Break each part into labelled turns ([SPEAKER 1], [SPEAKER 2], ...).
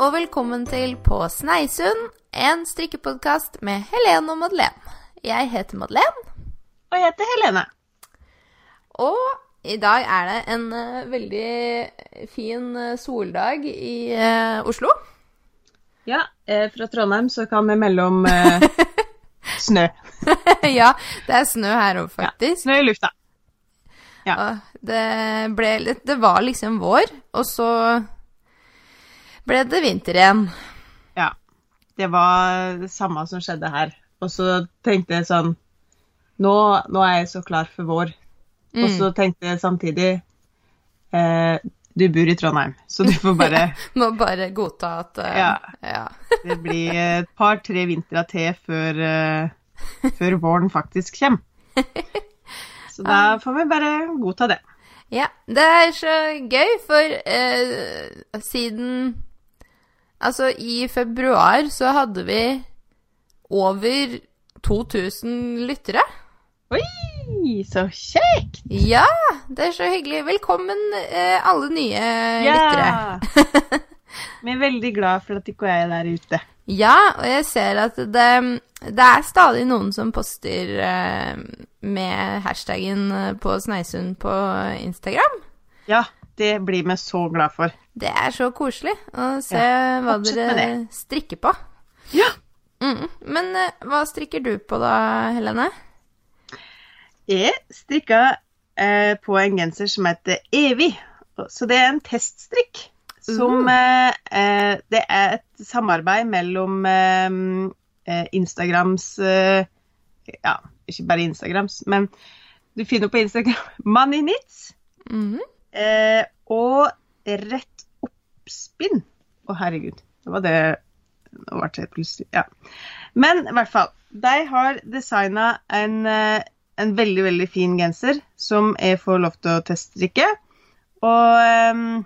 [SPEAKER 1] og velkommen til På Sneisund, en strikkepodkast med Helene og Madeleine. Jeg heter Madeleine.
[SPEAKER 2] Og jeg heter Helene.
[SPEAKER 1] Og i dag er det en uh, veldig fin uh, soldag i uh, Oslo.
[SPEAKER 2] Ja, fra Trondheim så kan vi melde om snø.
[SPEAKER 1] ja, det er snø her òg, faktisk.
[SPEAKER 2] Ja, snø i lufta.
[SPEAKER 1] Ja. Det, ble, det var liksom vår, og så ble det vinter igjen.
[SPEAKER 2] Ja. Det var det samme som skjedde her. Og så tenkte jeg sånn Nå, nå er jeg så klar for vår. Mm. Og så tenkte jeg samtidig eh, Du bor i Trondheim, så du får bare
[SPEAKER 1] Må bare godta at uh,
[SPEAKER 2] ja. ja. det blir et par-tre vintre til før, uh, før våren faktisk kommer. Så da får vi bare godta det.
[SPEAKER 1] Ja, det er så gøy, for uh, siden Altså, i februar så hadde vi over 2000 lyttere.
[SPEAKER 2] Oi, så kjekt!
[SPEAKER 1] Ja, det er så hyggelig. Velkommen, eh, alle nye ja. lyttere.
[SPEAKER 2] vi er veldig glad for at ikke jeg er der ute.
[SPEAKER 1] Ja, og jeg ser at det, det er stadig noen som poster eh, med hashtaggen eh, på Sneisund på Instagram.
[SPEAKER 2] Ja, det blir vi så glad for.
[SPEAKER 1] Det er så koselig å se ja, hva dere strikker på.
[SPEAKER 2] Ja.
[SPEAKER 1] Mm. Men uh, hva strikker du på da, Helene?
[SPEAKER 2] Jeg strikka uh, på en genser som heter Evig. Så det er en teststrikk. Som uh. Det er et samarbeid mellom Instagrams Ja, ikke bare Instagrams, men du finner på Instagram Money Knits. Mm. og rett oppspinn. Å, herregud. Det var det Nå ble det plutselig Ja. Men i hvert fall. De har designa en, eh, en, veldig, veldig fin genser som jeg får lov til å teststrikke. Og um,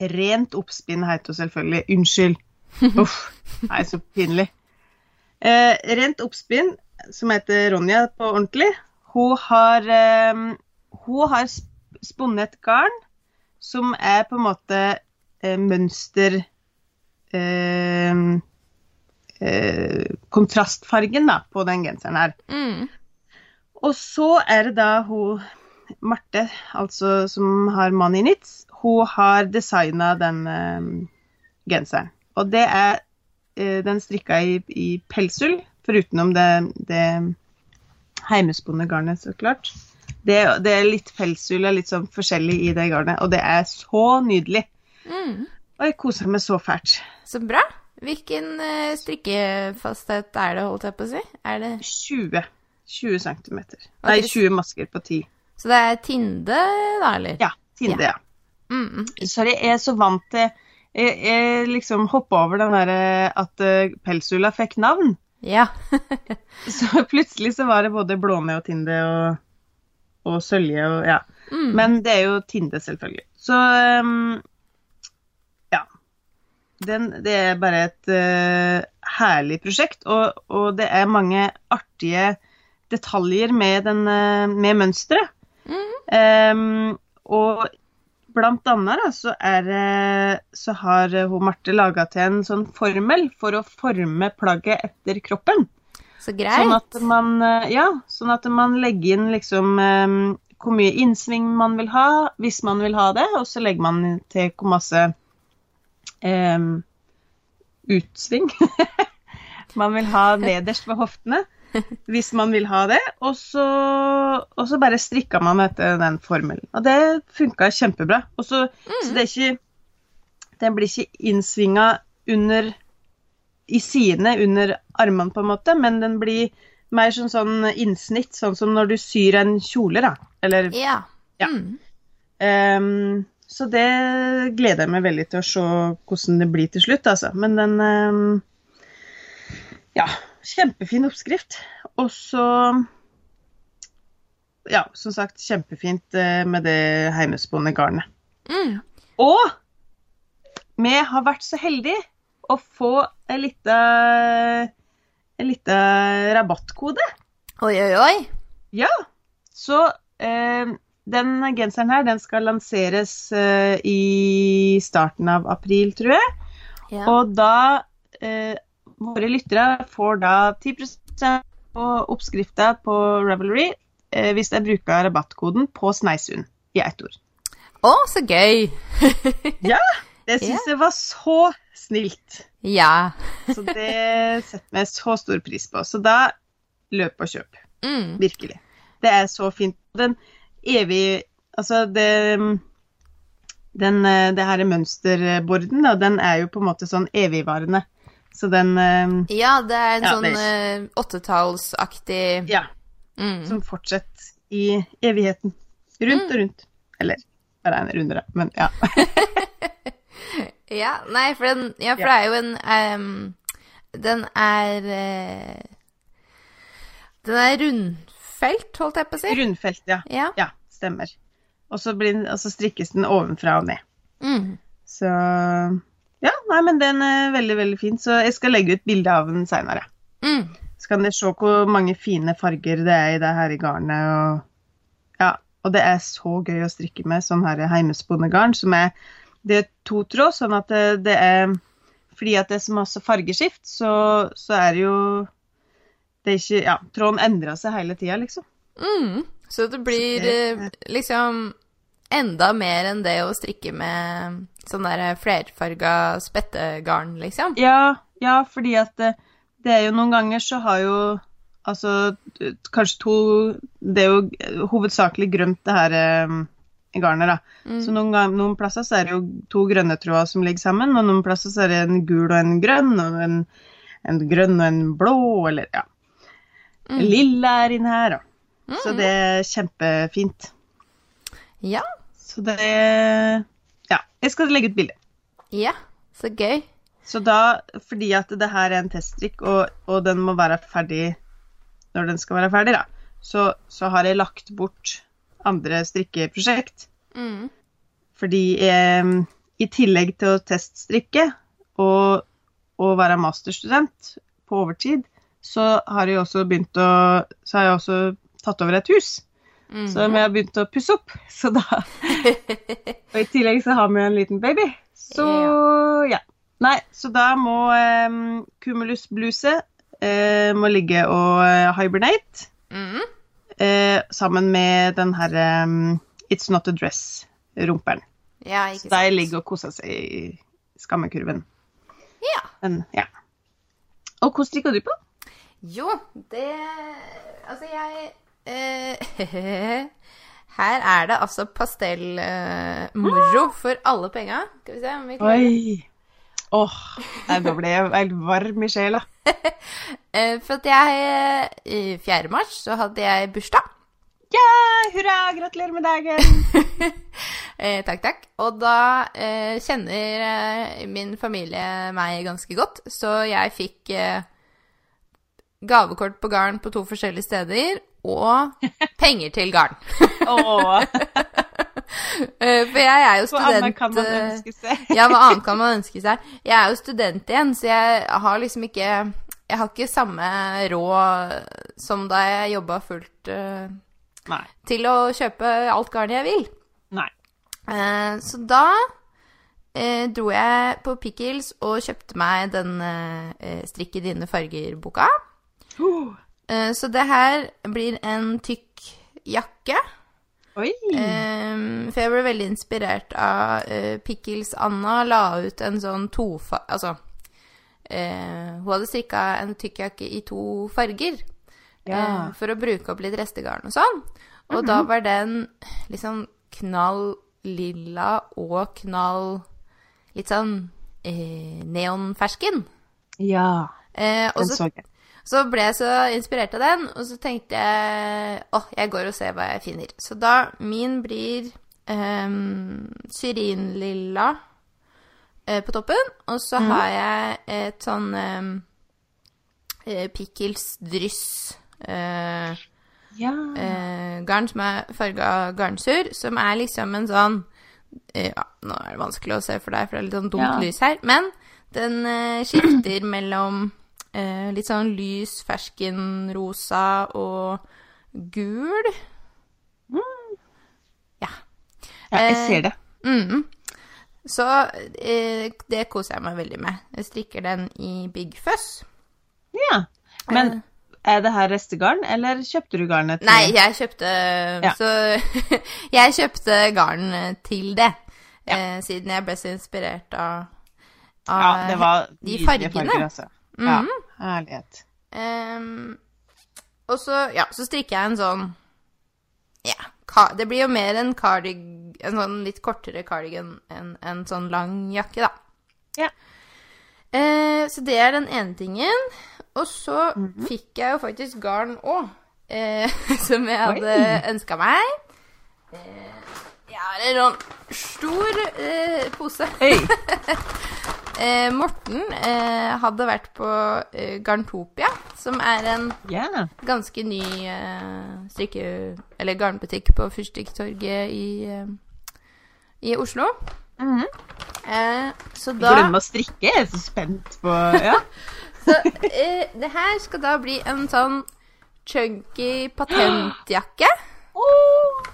[SPEAKER 2] rent oppspinn heter det selvfølgelig. Unnskyld. Uff. Nei, så pinlig. Eh, rent oppspinn, som heter Ronja på ordentlig, hun har, um, hun har spunnet et garn som er på en måte eh, mønster eh, eh, Kontrastfargen da, på den genseren her. Mm. Og så er det da hun Marte, altså som har Money Nits, hun har designa den eh, genseren. Og det er eh, den strikka i, i pelsull, forutenom det, det heimespunne garnet, så klart. Det, det, er litt pelsull og litt sånn forskjellig i det garnet, og det er så nydelig. Mm. Og jeg koser meg så fælt.
[SPEAKER 1] Så bra. Hvilken uh, strikkefasthet er det, holdt jeg på å si? Er det
[SPEAKER 2] 20. 20 cm. Nei, 20 masker på 10.
[SPEAKER 1] Så det er Tinde, da, eller?
[SPEAKER 2] Ja. Tinde, ja. ja. Mm. Sorry, jeg er så vant til Jeg, jeg liksom hoppa over den derre at uh, pelsulla fikk navn.
[SPEAKER 1] Ja.
[SPEAKER 2] så plutselig så var det både blåne og Tinde og, og sølje og ja. Mm. Men det er jo Tinde, selvfølgelig. Så um, den, det er bare et uh, herlig prosjekt, og, og, det er mange artige detaljer med, den, uh, med mønsteret. Mm. Um, og blant annet da, så, er, så har hun Marte laga til en sånn formel for å forme plagget etter kroppen.
[SPEAKER 1] Så greit.
[SPEAKER 2] Sånn at man, eh, ja, sånn at man legger inn liksom um, hvor mye innsving man vil ha, hvis man vil ha det, og så legger man til hvor masse um, utsving. man vil ha nederst ved hoftene hvis man vil ha det. Og så, og så bare strikka man etter den formelen. Og det funka kjempebra. Og så, mm. så det er ikke Den blir ikke innsvinga under i sidene under armene, på en måte, men den blir mer sånn, sånn innsnitt, sånn som når du syr en kjole, da. Eller
[SPEAKER 1] Ja.
[SPEAKER 2] ja. Mm. Um, så det gleder jeg meg veldig til å se hvordan det blir til slutt, altså. Men den um, Ja, kjempefin oppskrift. Og så Ja, som sagt, kjempefint eh, med det heimespunne garnet. Mm. Og vi har vært så heldige å få en lita rabattkode.
[SPEAKER 1] Oi, oi, oi.
[SPEAKER 2] Ja. Så eh, den genseren her den skal lanseres eh, i starten av april, tror jeg.
[SPEAKER 1] Ja.
[SPEAKER 2] Og da eh, Våre lyttere får da 10 på oppskrifta på Revelry eh, hvis de bruker rabattkoden på Sneisund i ett ord.
[SPEAKER 1] Å, så gøy!
[SPEAKER 2] Ja, det syns jeg var så snilt.
[SPEAKER 1] ja.
[SPEAKER 2] Så det setter vi så stor pris på. Så da løp og kjøp.
[SPEAKER 1] Mm.
[SPEAKER 2] Virkelig. Det er så fint. Den evige Altså, det den, eh, det her mønsterborden, da, den er jo på en måte sånn evigvarende. Så den eh,
[SPEAKER 1] Ja, det er en
[SPEAKER 2] Ja,
[SPEAKER 1] sånn eh, åttetallsaktig
[SPEAKER 2] Ja,
[SPEAKER 1] mm.
[SPEAKER 2] som fortsetter i evigheten. Rundt og rundt. Eller bare en runde, da. Men ja.
[SPEAKER 1] Ja, nei, for den Ja, for
[SPEAKER 2] Ja.
[SPEAKER 1] det er jo en um, Den er uh, Den er rundfelt, holdt jeg på å si.
[SPEAKER 2] Rundfelt, ja.
[SPEAKER 1] Ja.
[SPEAKER 2] Ja, stemmer. Og så, blir, og så strikkes den ovenfra og ned.
[SPEAKER 1] Mm.
[SPEAKER 2] Så Ja, nei, men den er veldig, veldig fin. Så jeg skal legge ut bilde av den seinere.
[SPEAKER 1] Mm.
[SPEAKER 2] Så kan dere se hvor mange fine farger det er i det her i garnet. Og, ja, og det er så gøy å strikke med sånn her heimespunnegarn som er Det er to tråd, sånn at det, det er Fordi at det er så masse fargeskift, så, så er det jo Det er ikke Ja, tråden endrer seg hele tida, liksom.
[SPEAKER 1] Mm. Så det blir
[SPEAKER 2] det-
[SPEAKER 1] eh, liksom enda mer enn det å strikke med sånn der flerfarga spettegarn, liksom.
[SPEAKER 2] Ja, ja, fordi at det, det er jo noen ganger så har jo Altså kanskje to Det er jo hovedsakelig grønt, det her eh, garnet, da.
[SPEAKER 1] Mm.
[SPEAKER 2] Så noen, noen plasser så er det jo to grønne tråder som ligger sammen, og noen plasser så er det en gul og en grønn, og en, en grønn og en blå, eller ja.
[SPEAKER 1] Mm.
[SPEAKER 2] Lilla er inne her, da. Så det er kjempefint.
[SPEAKER 1] Ja.
[SPEAKER 2] Så det Ja, jeg skal legge ut bilde.
[SPEAKER 1] Ja, så gøy.
[SPEAKER 2] Så da, fordi at det her er en teststrikk, og, og den må være ferdig når den skal være ferdig, da, så, så har jeg lagt bort andre strikkeprosjekt.
[SPEAKER 1] Mm.
[SPEAKER 2] Fordi eh, i tillegg til å teststrikke og, og være masterstudent på overtid, så har jeg også begynt å Så har jeg også tatt over et hus.
[SPEAKER 1] Mm.
[SPEAKER 2] Så vi har begynt å pusse opp. Så da Og i tillegg så har vi en liten baby. Så ja. Nei, så da må eh, Cumulus bluse eh, må ligge og eh, hibernate
[SPEAKER 1] Mm.
[SPEAKER 2] Eh, sammen med den herre um, It's Not a Dress-rumperen.
[SPEAKER 1] Ja,
[SPEAKER 2] Så
[SPEAKER 1] ikke
[SPEAKER 2] de
[SPEAKER 1] sant.
[SPEAKER 2] ligger og koser seg i skammekurven.
[SPEAKER 1] Ja.
[SPEAKER 2] Men ja. Og hvordan strikker du på?
[SPEAKER 1] Jo, det Altså, jeg eh, Her er det altså pastellmoro for alle penga. Skal vi se om vi klarer
[SPEAKER 2] Oi! Åh, oh, da ble jeg helt varm i sjela.
[SPEAKER 1] Eh, For at jeg I 4. mars så hadde jeg bursdag.
[SPEAKER 2] Ja, hurra! Gratulerer med dagen!
[SPEAKER 1] Eh, takk, takk. Og da eh, kjenner eh, min familie meg ganske godt, så jeg fikk eh, gavekort på garn på to forskjellige steder, og penger til garn.
[SPEAKER 2] Åh,
[SPEAKER 1] Eh, for jeg er jo student hva
[SPEAKER 2] annet kan man
[SPEAKER 1] eh,
[SPEAKER 2] ønske seg?
[SPEAKER 1] Ja, hva annet kan man ønske seg? Jeg er jo student igjen, så jeg har liksom ikke Jeg har ikke samme råd som da jeg jobba fullt
[SPEAKER 2] uh,
[SPEAKER 1] til å kjøpe alt garnet jeg vil.
[SPEAKER 2] Nei.
[SPEAKER 1] Uh, så da uh, dro jeg på Pickles og kjøpte meg den uh, Strikk i dine farger-boka.
[SPEAKER 2] Uh,
[SPEAKER 1] Eh, så det her blir en tykk jakke. Eh, for jeg ble veldig inspirert av uh, Pickles Anna la ut en sånn tofa... Altså uh, Hun hadde strikka en tykkjakke i to farger
[SPEAKER 2] Ja.
[SPEAKER 1] uh, for å bruke opp litt restegarn og sånn. Og da var den liksom knall lilla og knall litt sånn neonfersken.
[SPEAKER 2] Ja, den
[SPEAKER 1] så
[SPEAKER 2] så jeg.
[SPEAKER 1] Så ble jeg så inspirert av den, og så tenkte jeg åh, jeg går og ser hva jeg finner. Så da min blir um, syrinlilla uh, på toppen, og så
[SPEAKER 2] mm.
[SPEAKER 1] har jeg et sånn um, eh, Pickles dryss Uh,
[SPEAKER 2] Ja.
[SPEAKER 1] eh, garn som er farga garnsur, som er liksom en sånn eh, Ja, nå er det vanskelig å se for deg, for det er litt sånn dumt
[SPEAKER 2] Ja.
[SPEAKER 1] lys her, men den eh, skifter mellom eh, litt sånn lys ferskenrosa og gul. Ja.
[SPEAKER 2] ja, jeg
[SPEAKER 1] eh,
[SPEAKER 2] ser det.
[SPEAKER 1] Mm. Så eh, det koser jeg meg veldig med. Jeg strikker den i Big Fuzz.
[SPEAKER 2] Ja. Men er det her restegarn, eller kjøpte du garnet til
[SPEAKER 1] Nei, jeg kjøpte
[SPEAKER 2] Ja.
[SPEAKER 1] Så jeg kjøpte garn til det.
[SPEAKER 2] Ja.
[SPEAKER 1] Eh, siden jeg ble så inspirert av, av
[SPEAKER 2] Ja, det var
[SPEAKER 1] de fargene.
[SPEAKER 2] farger, altså. Ja,
[SPEAKER 1] Mhm.
[SPEAKER 2] herlighet.
[SPEAKER 1] Um, og så, ja, så strikker jeg en sånn Ja, det blir jo mer en cardig... En sånn litt kortere cardigan enn en sånn lang jakke, da.
[SPEAKER 2] Ja.
[SPEAKER 1] Uh, så det er den ene tingen. Og så
[SPEAKER 2] Mhm.
[SPEAKER 1] fikk jeg jo faktisk garn òg, eh, som jeg hadde ønska meg. Eh, jeg har en sånn stor eh, pose.
[SPEAKER 2] Hei!
[SPEAKER 1] Eh, Morten eh, hadde vært på eh, Garntopia, som er en
[SPEAKER 2] yeah.
[SPEAKER 1] ganske ny eh, strikke... Eller garnbutikk på Fyrstikktorget i, eh, i Oslo.
[SPEAKER 2] Mhm.
[SPEAKER 1] eh, så da
[SPEAKER 2] det å strikke? Jeg er så spent på Ja.
[SPEAKER 1] Så eh, det her skal da bli en sånn chunky patentjakke
[SPEAKER 2] Oh!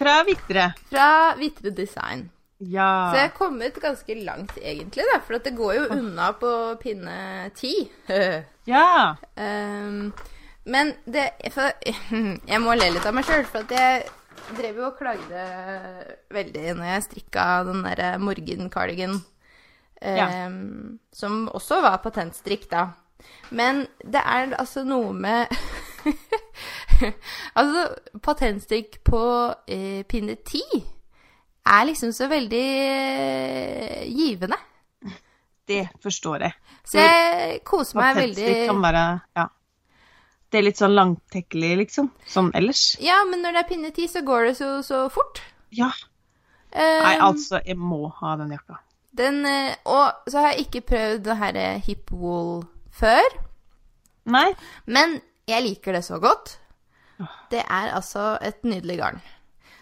[SPEAKER 2] Fra Vitre.
[SPEAKER 1] fra Vitre Design.
[SPEAKER 2] Ja.
[SPEAKER 1] Så jeg er kommet ganske langt, egentlig, da, for at det går jo unna på pinne ti.
[SPEAKER 2] Ja.
[SPEAKER 1] Um, men det for, Jeg må le litt av meg sjøl, for at jeg drev jo og klagde veldig når jeg strikka den derre Morgan um, ja. som også var patentstrikk, da. Men det er altså noe med Altså, patentstrikk på eh, pinne ti er liksom så veldig eh, givende.
[SPEAKER 2] Det forstår jeg.
[SPEAKER 1] Så jeg koser meg veldig
[SPEAKER 2] Det kan være Ja. Det er litt sånn langtekkelig, liksom. Sånn ellers.
[SPEAKER 1] Ja, men når det er pinne ti, så går det så, så fort.
[SPEAKER 2] Ja.
[SPEAKER 1] Um,
[SPEAKER 2] Nei, altså, jeg må ha den jakka.
[SPEAKER 1] Den, eh, og så har jeg ikke prøvd det her eh, hip wool før,
[SPEAKER 2] Nei?
[SPEAKER 1] men jeg liker det så godt. Det er altså et nydelig garn.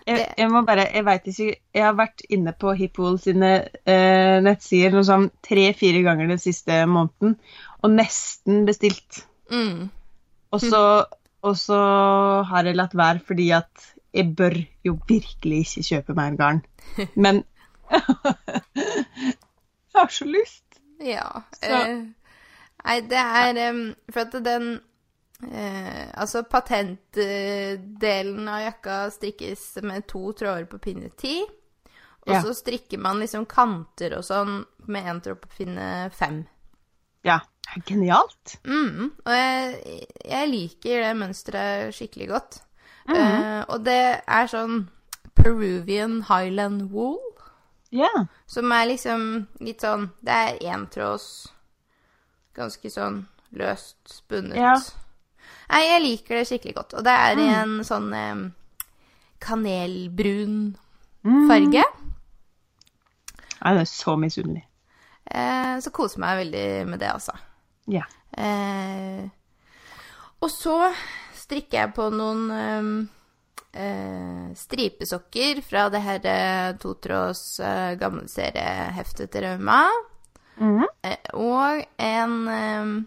[SPEAKER 2] Jeg, jeg må bare Jeg veit ikke Jeg har vært inne på Hippool sine eh, nettsider noe sånn tre-fire ganger den siste måneden, og nesten bestilt.
[SPEAKER 1] Mm.
[SPEAKER 2] Og så, og så har jeg latt være fordi at jeg bør jo virkelig ikke kjøpe mer garn. Men jeg har så lyst.
[SPEAKER 1] Ja.
[SPEAKER 2] Så-
[SPEAKER 1] Eh, nei, det er um, For at den eh, Altså, patentdelen av jakka strikkes med to tråder på pinne ti. Og
[SPEAKER 2] Ja.
[SPEAKER 1] så strikker man liksom kanter og sånn med én tråd på pinne fem.
[SPEAKER 2] Ja, genialt.
[SPEAKER 1] Mm, og jeg, jeg liker det mønsteret skikkelig godt. Eh, og det er sånn Peruvian Highland wool,
[SPEAKER 2] Ja.
[SPEAKER 1] som er liksom litt sånn Det er entråds Ganske sånn løst spunnet.
[SPEAKER 2] Ja.
[SPEAKER 1] Nei, jeg liker det skikkelig godt. Og det er i en sånn eh, kanelbrun farge.
[SPEAKER 2] Jeg er så misunnelig.
[SPEAKER 1] Eh, så koser meg veldig med det, altså.
[SPEAKER 2] Ja.
[SPEAKER 1] Eh, og så strikker jeg på noen eh, stripesokker fra det her eh, totråds eh, gammelserieheftet til Rauma.
[SPEAKER 2] Mm.
[SPEAKER 1] Eh, og en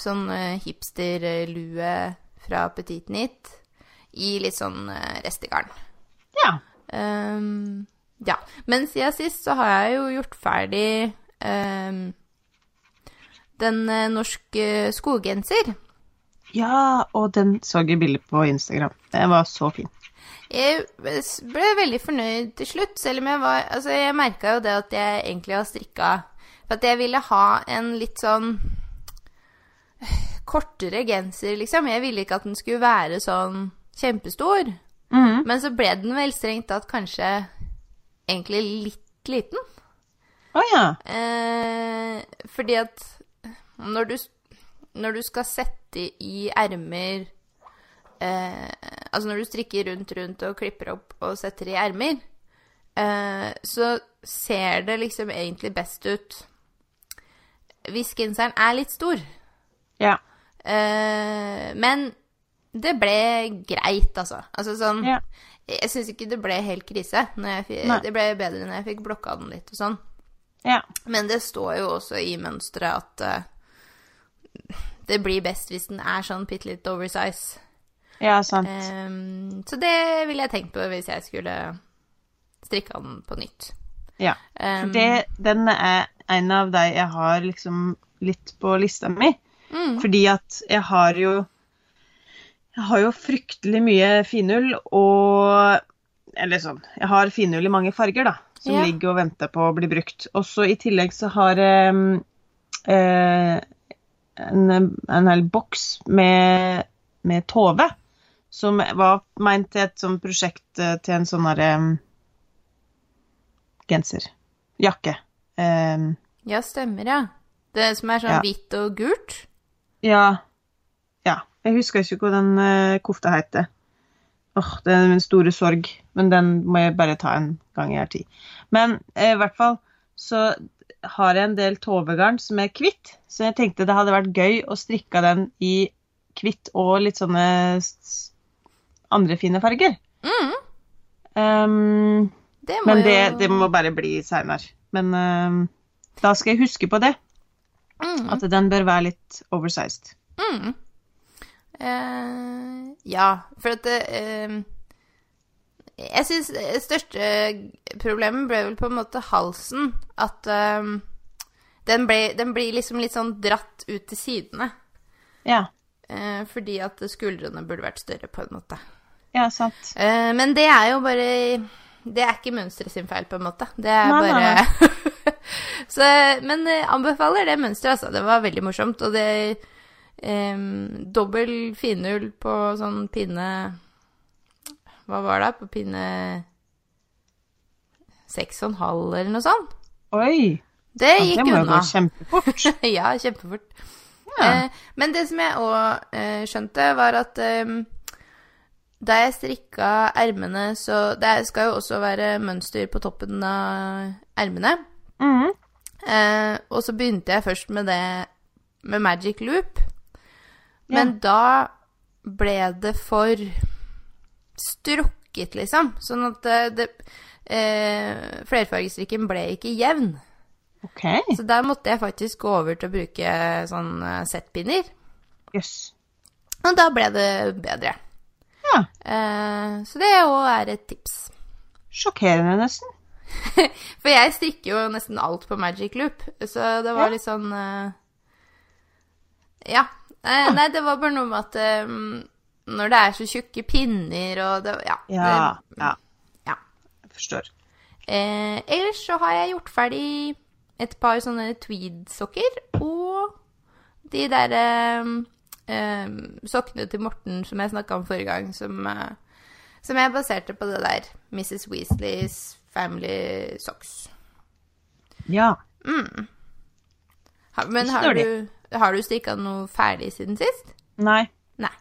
[SPEAKER 1] sånn uh, hipsterlue fra Petit Nit i litt sånn uh, restegarn.
[SPEAKER 2] Ja.
[SPEAKER 1] Um, ja. Men siden sist så har jeg jo gjort ferdig um, den uh, norske skoggenser.
[SPEAKER 2] Ja, og den så jeg bilde på Instagram. Den var så fin.
[SPEAKER 1] Jeg ble veldig fornøyd til slutt, selv om jeg var Altså, jeg merka jo det at jeg egentlig har strikka For at jeg ville ha en litt sånn kortere genser, liksom. Jeg ville ikke at den skulle være sånn kjempestor.
[SPEAKER 2] Mm.
[SPEAKER 1] Men så ble den vel strengt tatt kanskje egentlig litt liten.
[SPEAKER 2] Å ja.
[SPEAKER 1] Eh, fordi at når du, når du skal sette i ermer eh, Altså når du strikker rundt, rundt og klipper opp og setter i ermer, eh, så ser det liksom egentlig best ut hvis genseren er litt stor.
[SPEAKER 2] Ja.
[SPEAKER 1] Uh, men det ble greit, altså. Altså sånn
[SPEAKER 2] Ja.
[SPEAKER 1] Jeg syns ikke det ble helt krise. Det ble bedre når jeg fikk blokka den litt og sånn.
[SPEAKER 2] Ja.
[SPEAKER 1] Men det står jo også i mønsteret at uh, det blir best hvis den er sånn bitte litt oversize.
[SPEAKER 2] Ja, sant.
[SPEAKER 1] Um, så det ville jeg tenkt på hvis jeg skulle strikka den på nytt.
[SPEAKER 2] Ja. For um, den er en av de jeg har liksom litt på lista mi.
[SPEAKER 1] Mm,
[SPEAKER 2] Fordi at jeg har jo Jeg har jo fryktelig mye finull og Eller sånn Jeg har finull i mange farger, da. Som
[SPEAKER 1] Ja.
[SPEAKER 2] ligger og venter på å bli brukt. Og så i tillegg så har jeg mm, eh, en, en hel boks med, med Tove. Som var meint til et sånt prosjekt eh, til en sånn herre mm, genser. Jakke. Eh,
[SPEAKER 1] ja, stemmer, ja. Det som er sånn
[SPEAKER 2] Ja.
[SPEAKER 1] hvitt og gult.
[SPEAKER 2] Ja. ja. Jeg husker ikke hva den uh, kofta heter. Åh, det er min store sorg, men den må jeg bare ta en gang jeg har tid. Men uh, i hvert fall så har jeg en del Tove-garn som er hvitt, så jeg tenkte det hadde vært gøy å strikke den i hvitt og litt sånne andre fine farger.
[SPEAKER 1] Mm,
[SPEAKER 2] Um,
[SPEAKER 1] det
[SPEAKER 2] men det, det må bare bli seinere. Men um, da skal jeg huske på det,
[SPEAKER 1] mm,
[SPEAKER 2] at den bør være litt oversized.
[SPEAKER 1] mm. Eh, Ja, for at eh, Jeg syns det største problemet ble vel på en måte halsen. At eh, den, ble, den blir liksom litt sånn dratt ut til sidene.
[SPEAKER 2] Ja,
[SPEAKER 1] eh, fordi at skuldrene burde vært større, på en måte.
[SPEAKER 2] ja sant.
[SPEAKER 1] Eh, men det er jo bare Det er ikke mønsteret sin feil, på en måte. Det er
[SPEAKER 2] Nei, nei,
[SPEAKER 1] bare Så, Men jeg anbefaler det mønsteret, altså. Det var veldig morsomt. Og det um, Dobbel finull på sånn pinne Hva var det? På pinne seks og en halv, eller noe sånt.
[SPEAKER 2] Oi!
[SPEAKER 1] Det
[SPEAKER 2] Ja, det må
[SPEAKER 1] unna.
[SPEAKER 2] gå kjempefort.
[SPEAKER 1] ja, kjempefort.
[SPEAKER 2] Ja.
[SPEAKER 1] Eh, men det som jeg òg eh, skjønte, var at eh, da jeg strikka ermene, så Det skal jo også være mønster på toppen av ermene.
[SPEAKER 2] Mhm.
[SPEAKER 1] Eh, og så begynte jeg først med det med magic loop. Men da ble det for strukket, liksom. Sånn at det, det eh, Flerfargestrikken ble ikke jevn.
[SPEAKER 2] Okay.
[SPEAKER 1] Så der måtte jeg faktisk gå over til å bruke sånn eh, settpinner.
[SPEAKER 2] Yes.
[SPEAKER 1] Og da ble det bedre.
[SPEAKER 2] Ja.
[SPEAKER 1] Eh, så det òg er et tips.
[SPEAKER 2] Sjokkerende, nesten.
[SPEAKER 1] For jeg strikker jo nesten alt på Magic Loop, så det var litt sånn uh, Ja. Eh, Nei, det var bare noe med at um, når det er så tjukke pinner og det Ja.
[SPEAKER 2] Ja.
[SPEAKER 1] Det,
[SPEAKER 2] ja.
[SPEAKER 1] ja.
[SPEAKER 2] Jeg forstår.
[SPEAKER 1] Eh, ellers så har jeg gjort ferdig et par sånne tweed-sokker og de der eh, eh, sokkene til Morten som jeg snakka om forrige gang, som, uh, som jeg baserte på det der Mrs. Weasleys Family Socks.
[SPEAKER 2] Ja.
[SPEAKER 1] Ha, men har du, har du strikka noe ferdig siden sist?
[SPEAKER 2] Nei,
[SPEAKER 1] Nei.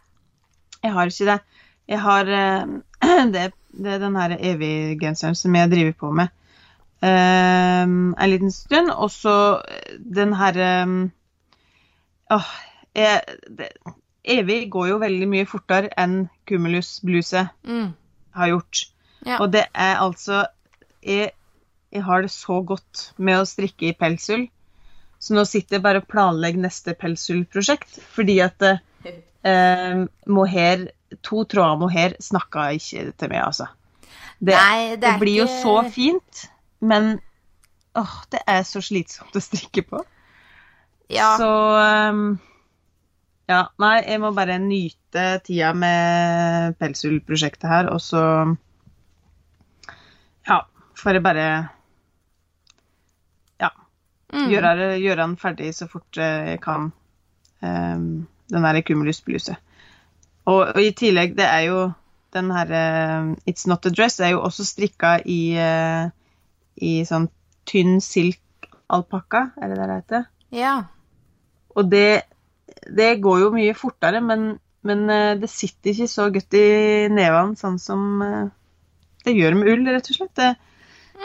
[SPEAKER 2] jeg har ikke det. Jeg har uh, det, det er den her evig-genseren som jeg driver på med uh, en liten stund. Og så den herre eh, Åh, jeg, det, Evig går jo veldig mye fortere enn Cumulus Bluse
[SPEAKER 1] Mm.
[SPEAKER 2] har gjort.
[SPEAKER 1] Ja.
[SPEAKER 2] Og det er altså jeg, jeg har det så godt med å strikke i pelsull. Så nå sitter jeg bare og planlegger neste pelsullprosjekt. Fordi at eh, mohair, to tråder mohair snakka ikke til meg, altså. Det,
[SPEAKER 1] Nei, det
[SPEAKER 2] det,
[SPEAKER 1] blir
[SPEAKER 2] blir jo så fint, men åh, det er så slitsomt å strikke på.
[SPEAKER 1] Ja.
[SPEAKER 2] Så um, Ja, nei, jeg må bare nyte tida med pelsullprosjektet her, og så Får jeg bare Ja.
[SPEAKER 1] Mm.
[SPEAKER 2] Gjøre, gjøre den ferdig så fort eh, jeg kan. Um, den der Cumulus-bluset. Og, og i tillegg, det er jo den her uh, It's Not a Dress er jo også strikka i, uh, i sånn tynn silk alpakka, er det det det heter?
[SPEAKER 1] ja.
[SPEAKER 2] Og det, det går jo mye fortere, men, men uh, det sitter ikke så godt i nevene sånn som det gjør med ull, rett og slett. Det,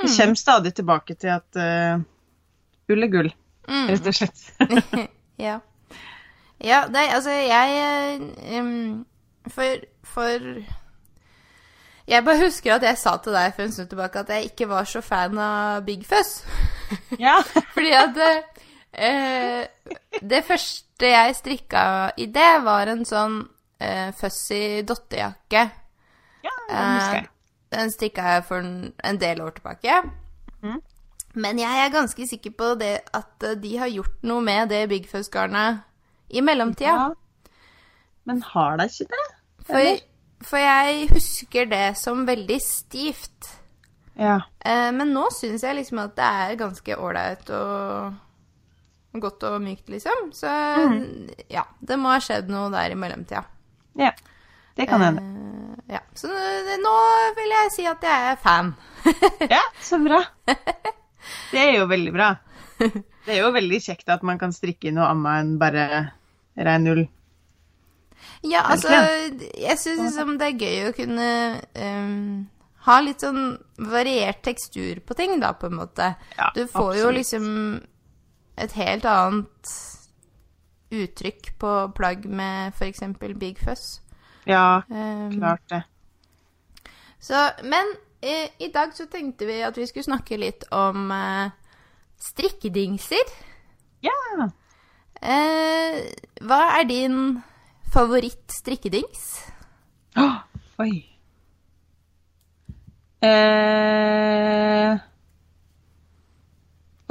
[SPEAKER 2] det kommer stadig tilbake til at uh, ull er gull,
[SPEAKER 1] Mm.
[SPEAKER 2] rett og slett.
[SPEAKER 1] Ja. Ja, nei, altså, jeg um, For For Jeg bare husker at jeg sa til deg for en stund tilbake at jeg ikke var så fan av Big Fuzz.
[SPEAKER 2] ja.
[SPEAKER 1] Fordi at eh, Det første jeg strikka i det, var en sånn eh, fussy dottejakke.
[SPEAKER 2] ja, den husker jeg.
[SPEAKER 1] Den strikka jeg for en, del år tilbake.
[SPEAKER 2] Mm.
[SPEAKER 1] Men jeg er ganske sikker på det at eh, de har gjort noe med det Big Fuzz-garnet i mellomtida.
[SPEAKER 2] Ja. Men har de ikke det?
[SPEAKER 1] For, for jeg husker det som veldig stivt.
[SPEAKER 2] Ja.
[SPEAKER 1] Eh, men nå syns jeg liksom at det er ganske ålreit og godt og mykt, liksom. Så ja, det må ha skjedd noe der i mellomtida.
[SPEAKER 2] ja. Det kan hende.
[SPEAKER 1] Eh, ja. Så nå vil jeg si at jeg er fan.
[SPEAKER 2] Ja, så bra. Det er jo veldig bra. Det er jo veldig kjekt at man kan strikke noe annet enn bare rein ull.
[SPEAKER 1] Ja, altså Jeg syns liksom det er gøy å kunne um, ha litt sånn variert tekstur på ting, da, på en måte.
[SPEAKER 2] Ja,
[SPEAKER 1] du får jo liksom et helt annet uttrykk på plagg med f.eks. Big Fuzz.
[SPEAKER 2] Ja,
[SPEAKER 1] um,
[SPEAKER 2] klart det.
[SPEAKER 1] Så, men eh, i dag så tenkte vi at vi skulle snakke litt om eh, strikkedingser.
[SPEAKER 2] Ja.
[SPEAKER 1] Eh, hva er din favoritt-strikkedings?
[SPEAKER 2] Åh, oi. Eh...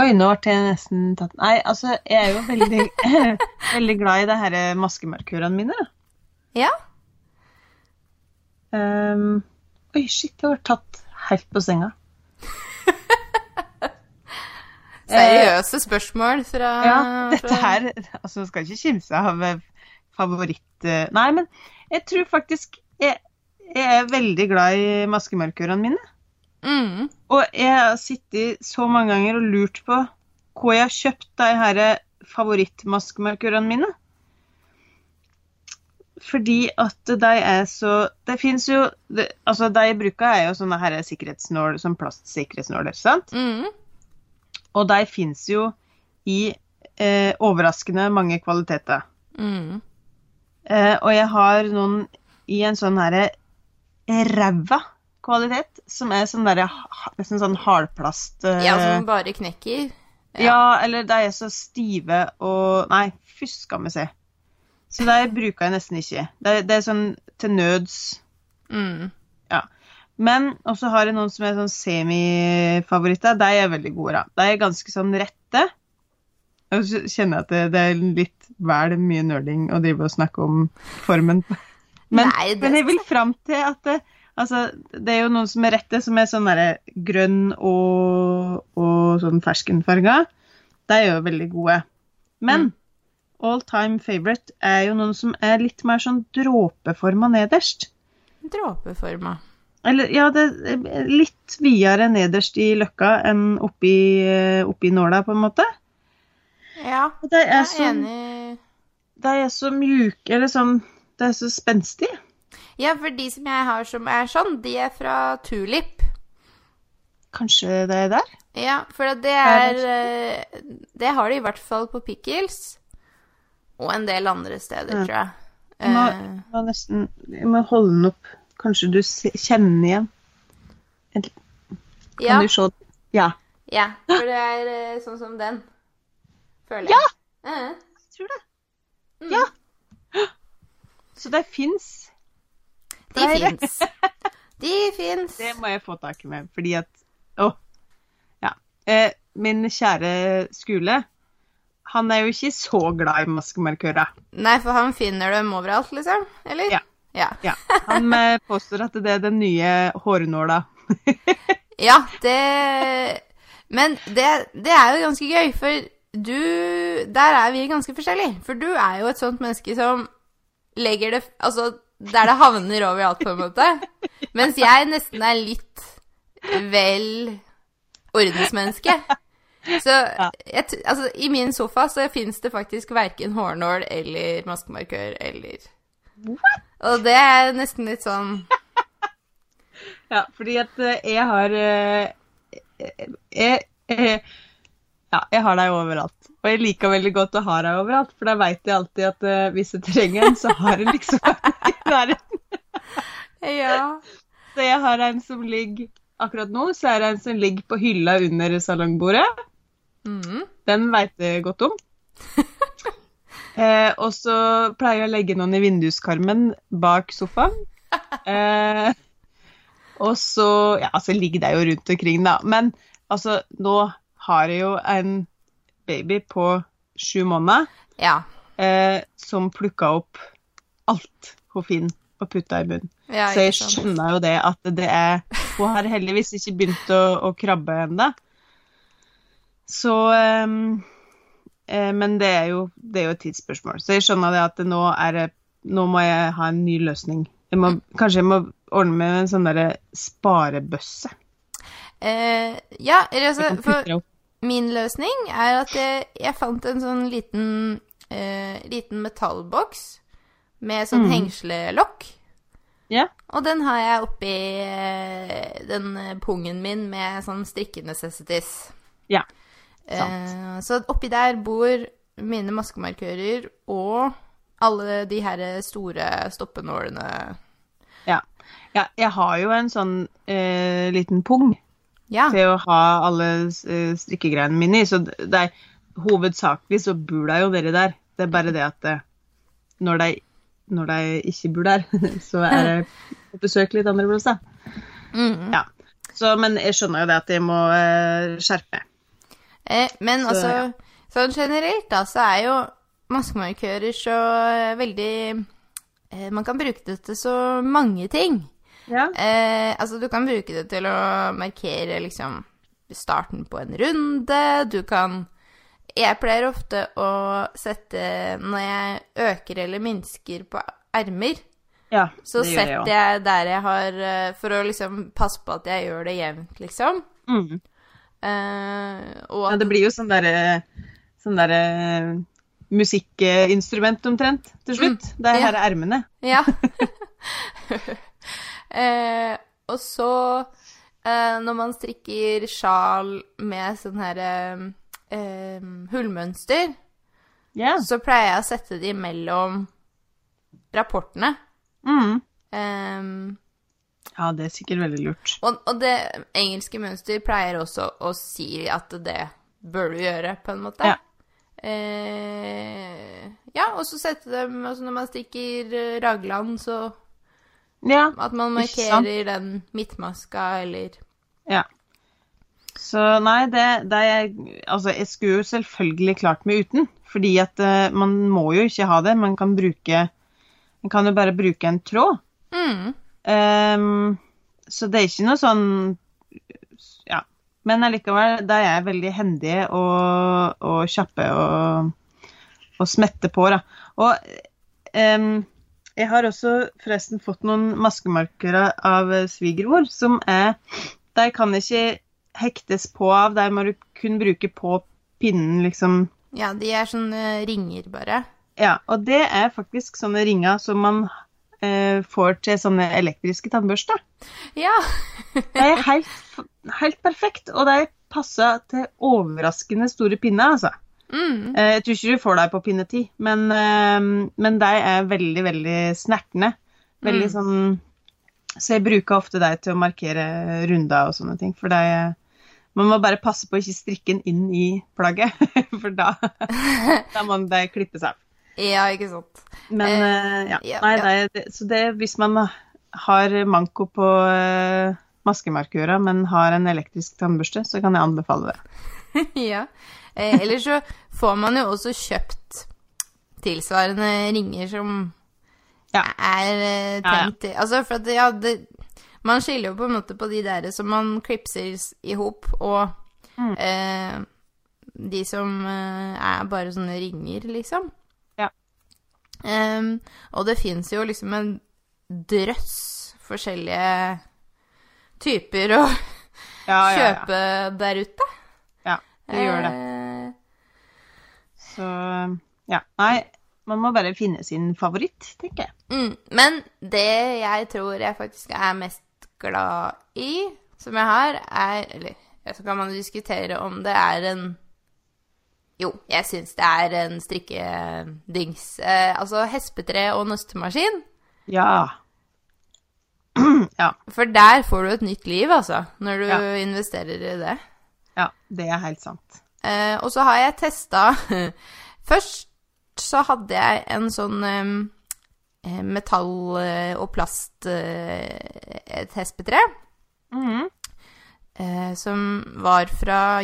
[SPEAKER 2] Oi, nå ble jeg nesten tatt Nei, altså, jeg er jo veldig, veldig glad i det her maskemarkørene mine.
[SPEAKER 1] Ja?
[SPEAKER 2] Ehm, oi, shit, jeg var tatt helt på senga.
[SPEAKER 1] Seriøse spørsmål fra
[SPEAKER 2] Ja, dette her Altså, skal ikke kimse av eh, favoritt... eh, Nei, men jeg tror faktisk jeg, jeg er veldig glad i maskemarkørene mine.
[SPEAKER 1] Mm.
[SPEAKER 2] Og jeg har sittet så mange ganger og lurt på hvor jeg har kjøpt de her favorittmaskemarkørene mine. Fordi at de er så Det fins jo det, Altså, de bruker, er jo sånne her sikkerhetsnåler, som plastsikkerhetsnåler, sant?
[SPEAKER 1] Mm.
[SPEAKER 2] Og de fins jo i eh, overraskende mange kvaliteter.
[SPEAKER 1] Mm.
[SPEAKER 2] Eh, og jeg har noen i en sånn herre ræva kvalitet, som er sånn derre nesten sånn hardplast eh,
[SPEAKER 1] Ja, som bare knekker.
[SPEAKER 2] ja. eller de er så stive og Nei, fy skal vi se. Så der bruker jeg nesten ikke. Det, det er sånn til nøds
[SPEAKER 1] Mm.
[SPEAKER 2] Men også har jeg noen som er sånn semifavoritter. De er veldig gode, da. De er ganske sånn rette. Og så kjenner jeg at det, det er litt vel mye nerding å drive og snakke om formen. Men,
[SPEAKER 1] Nei, det-
[SPEAKER 2] men jeg vil fram til at det, altså, det er jo noen som er rette, som er sånn derre grønn og, og sånn ferskenfarga. De er jo veldig gode. Men
[SPEAKER 1] Mm.
[SPEAKER 2] All time favorite er jo noen som er litt mer sånn dråpeforma nederst.
[SPEAKER 1] Dråpeforma.
[SPEAKER 2] Eller ja, det er litt videre nederst i løkka enn oppi, eh, oppi nåla, på en måte.
[SPEAKER 1] Ja, jeg
[SPEAKER 2] er,
[SPEAKER 1] er
[SPEAKER 2] så,
[SPEAKER 1] enig.
[SPEAKER 2] de er så mjuke, eller sånn De er så spenstige.
[SPEAKER 1] Ja, for de som jeg har som er sånn, de er fra Tulip.
[SPEAKER 2] Kanskje det er der?
[SPEAKER 1] Ja, for det er eh, Det har de i hvert fall på Pickles. Og en del andre steder,
[SPEAKER 2] Ja.
[SPEAKER 1] tror jeg.
[SPEAKER 2] Jeg må,
[SPEAKER 1] jeg
[SPEAKER 2] må nesten Jeg må holde den opp. Kanskje du kjenner igjen? Kan
[SPEAKER 1] ja,
[SPEAKER 2] du se Ja.
[SPEAKER 1] ja, for det er eh, sånn som den. Føler jeg.
[SPEAKER 2] Ja!
[SPEAKER 1] Eh,
[SPEAKER 2] Jeg tror det.
[SPEAKER 1] mm.
[SPEAKER 2] Ja. Så det fins.
[SPEAKER 1] De fins. De fins.
[SPEAKER 2] Det må jeg få tak i med, fordi at Å. Ja. Eh, min kjære Skule, han er jo ikke så glad i maskemarkører.
[SPEAKER 1] Nei, for han finner dem overalt, liksom? Eller?
[SPEAKER 2] Ja.
[SPEAKER 1] Ja,
[SPEAKER 2] Ja. Han eh, påstår at det er den nye hårnåla.
[SPEAKER 1] ja det Men det, det er jo ganske gøy, for du Der er vi ganske forskjellige. For du er jo et sånt menneske som legger det Altså der det havner overalt, på en måte. Mens jeg nesten er litt vel ordensmenneske. Så jeg, altså, i min sofa så fins det faktisk verken hårnål eller maskemarkør eller Og det er nesten litt sånn
[SPEAKER 2] Ja, fordi at eh, jeg har eh, jeg, jeg, Ja, jeg har deg overalt. Og jeg liker veldig godt å ha deg overalt, for da veit jeg alltid at uh, hvis jeg trenger en, så har jeg liksom en i nærheten.
[SPEAKER 1] Ja.
[SPEAKER 2] Så jeg har en som ligger Akkurat nå så er det en som ligger på hylla under salongbordet.
[SPEAKER 1] Mm.
[SPEAKER 2] Den veit jeg godt om. Eh, og så pleier jeg å legge noen i vinduskarmen bak sofaen. Eh, og så Ja, så ligger det jo rundt omkring, da. Men altså, nå har jeg jo en baby på sju måneder
[SPEAKER 1] Ja.
[SPEAKER 2] eh, som plukka opp alt hun finner og putta i munnen.
[SPEAKER 1] ja
[SPEAKER 2] Så jeg skjønner jo det at det er Hun har heldigvis ikke begynt å, å krabbe ennå. Så ehm, eh, Men det er, jo, det er jo et tidsspørsmål. Så jeg skjønner det at nå er det Nå må jeg ha en ny løsning. Jeg må, kanskje jeg må ordne med en sånn derre sparebøsse.
[SPEAKER 1] Eh, ja, altså, for min løsning er at jeg, jeg fant en sånn liten, eh, liten metallboks med sånn
[SPEAKER 2] Mm.
[SPEAKER 1] hengslelokk.
[SPEAKER 2] Ja.
[SPEAKER 1] Og den har jeg oppi eh, den pungen min med sånn strikkenecessities.
[SPEAKER 2] Ja,
[SPEAKER 1] Eh, så oppi der bor mine maskemarkører og alle de her store stoppenålene.
[SPEAKER 2] ja. ja. Jeg har jo en sånn eh, liten pung
[SPEAKER 1] Ja.
[SPEAKER 2] til å ha alle eh, strikkegreiene mine i, så det er hovedsakelig så bor da jo dere der. Det er bare det at eh, når de, når de ikke bor der, så er det besøk litt andre plasser.
[SPEAKER 1] Mm.
[SPEAKER 2] Ja. Så, men jeg skjønner jo det at jeg må eh, skjerpe meg.
[SPEAKER 1] Eh, men
[SPEAKER 2] Så,
[SPEAKER 1] altså,
[SPEAKER 2] ja.
[SPEAKER 1] sånn generelt da, så er jo maskemarkører så eh, veldig eh, Man kan bruke det til så mange ting.
[SPEAKER 2] Ja.
[SPEAKER 1] Eh, altså, du kan bruke det til å markere liksom starten på en runde. Du kan Jeg pleier ofte å sette Når jeg øker eller minsker på ermer,
[SPEAKER 2] ja
[SPEAKER 1] så
[SPEAKER 2] det gjør jeg
[SPEAKER 1] setter jeg der jeg har eh, For å liksom passe på at jeg gjør det jevnt, liksom.
[SPEAKER 2] Mm.
[SPEAKER 1] Eh, og
[SPEAKER 2] Ja, det blir jo sånn derre sånn der, eh, musikkinstrument omtrent til slutt. Det er
[SPEAKER 1] Mm. ja.
[SPEAKER 2] her ermene.
[SPEAKER 1] Ja. eh, og så eh, når man strikker sjal med sånn her hullmønster,
[SPEAKER 2] yeah.
[SPEAKER 1] så pleier jeg å sette det mellom rapportene.
[SPEAKER 2] Mm.
[SPEAKER 1] Eh,
[SPEAKER 2] ja, det er sikkert veldig lurt.
[SPEAKER 1] og, og det engelske mønster pleier også å si at det bør du gjøre, på en måte.
[SPEAKER 2] Ja.
[SPEAKER 1] Eh, ja, og så sette dem altså Når man stikker eh, raglan, så
[SPEAKER 2] Ja.
[SPEAKER 1] At man markerer den midtmaska, eller
[SPEAKER 2] Ja. Så nei, det, det er Altså, jeg skulle jo selvfølgelig klart meg uten. Fordi at uh, man må jo ikke ha det. Man kan bruke Man kan jo bare bruke en tråd.
[SPEAKER 1] mm.
[SPEAKER 2] Ehm, så det er ikke noe sånn Ja. Men allikevel, de er veldig hendige og, og kjappe og, og smette på, da. Og um, jeg har også forresten fått noen maskemarkører av svigermor som er De kan ikke hektes på av, de må du kun bruke på pinnen, liksom.
[SPEAKER 1] Ja, de er sånne ringer, bare.
[SPEAKER 2] Ja, og det er faktisk sånne ringer som man får til sånne elektriske tannbørster.
[SPEAKER 1] Ja.
[SPEAKER 2] det er helt, helt perfekt, og de passer til overraskende store pinner, altså.
[SPEAKER 1] Mm.
[SPEAKER 2] Eh, Jeg tror ikke du får dem på pinne ti, men, eh, men de er veldig, veldig snertne. Veldig
[SPEAKER 1] Mm.
[SPEAKER 2] sånn Så jeg bruker ofte deg til å markere runder og sånne ting, for de Man må bare passe på å ikke strikke den inn i plagget, for da, da må de klippe seg av.
[SPEAKER 1] ja, ikke sant.
[SPEAKER 2] Men
[SPEAKER 1] Eh,
[SPEAKER 2] eh, ja.
[SPEAKER 1] ja,
[SPEAKER 2] Nei,
[SPEAKER 1] nei,
[SPEAKER 2] det, så det hvis man har manko på uh, maskemarkøra, men har en elektrisk tannbørste, så kan jeg anbefale det.
[SPEAKER 1] ja. Eh, eller så får man jo også kjøpt tilsvarende ringer som
[SPEAKER 2] Ja.
[SPEAKER 1] er eh, tenkt til Altså, for at ja, det Man skiller jo på en måte på de der som man klipser i hop, og
[SPEAKER 2] Mm.
[SPEAKER 1] eh, de som eh, er bare sånne ringer, liksom. Em, og det fins jo liksom en drøss forskjellige typer å
[SPEAKER 2] Ja, ja, ja.
[SPEAKER 1] kjøpe der ute.
[SPEAKER 2] ja det gjør det.
[SPEAKER 1] Uh,
[SPEAKER 2] Så ja. Nei, man må bare finne sin favoritt, tenker jeg.
[SPEAKER 1] Mm, men det jeg tror jeg faktisk er mest glad i, som jeg har, er Eller så kan man diskutere om det er en Jo, jeg syns det er en strikkedings. Eh, altså hespetre og nøstemaskin.
[SPEAKER 2] Ja. ja.
[SPEAKER 1] For der får du et nytt liv, altså, når du
[SPEAKER 2] Ja.
[SPEAKER 1] investerer i det.
[SPEAKER 2] Ja, det er helt sant.
[SPEAKER 1] Eh, og så har jeg testa Først så hadde jeg en sånn eh, metall- eh, og plast eh, et hespetre.
[SPEAKER 2] Mm
[SPEAKER 1] -hmm. eh, som var fra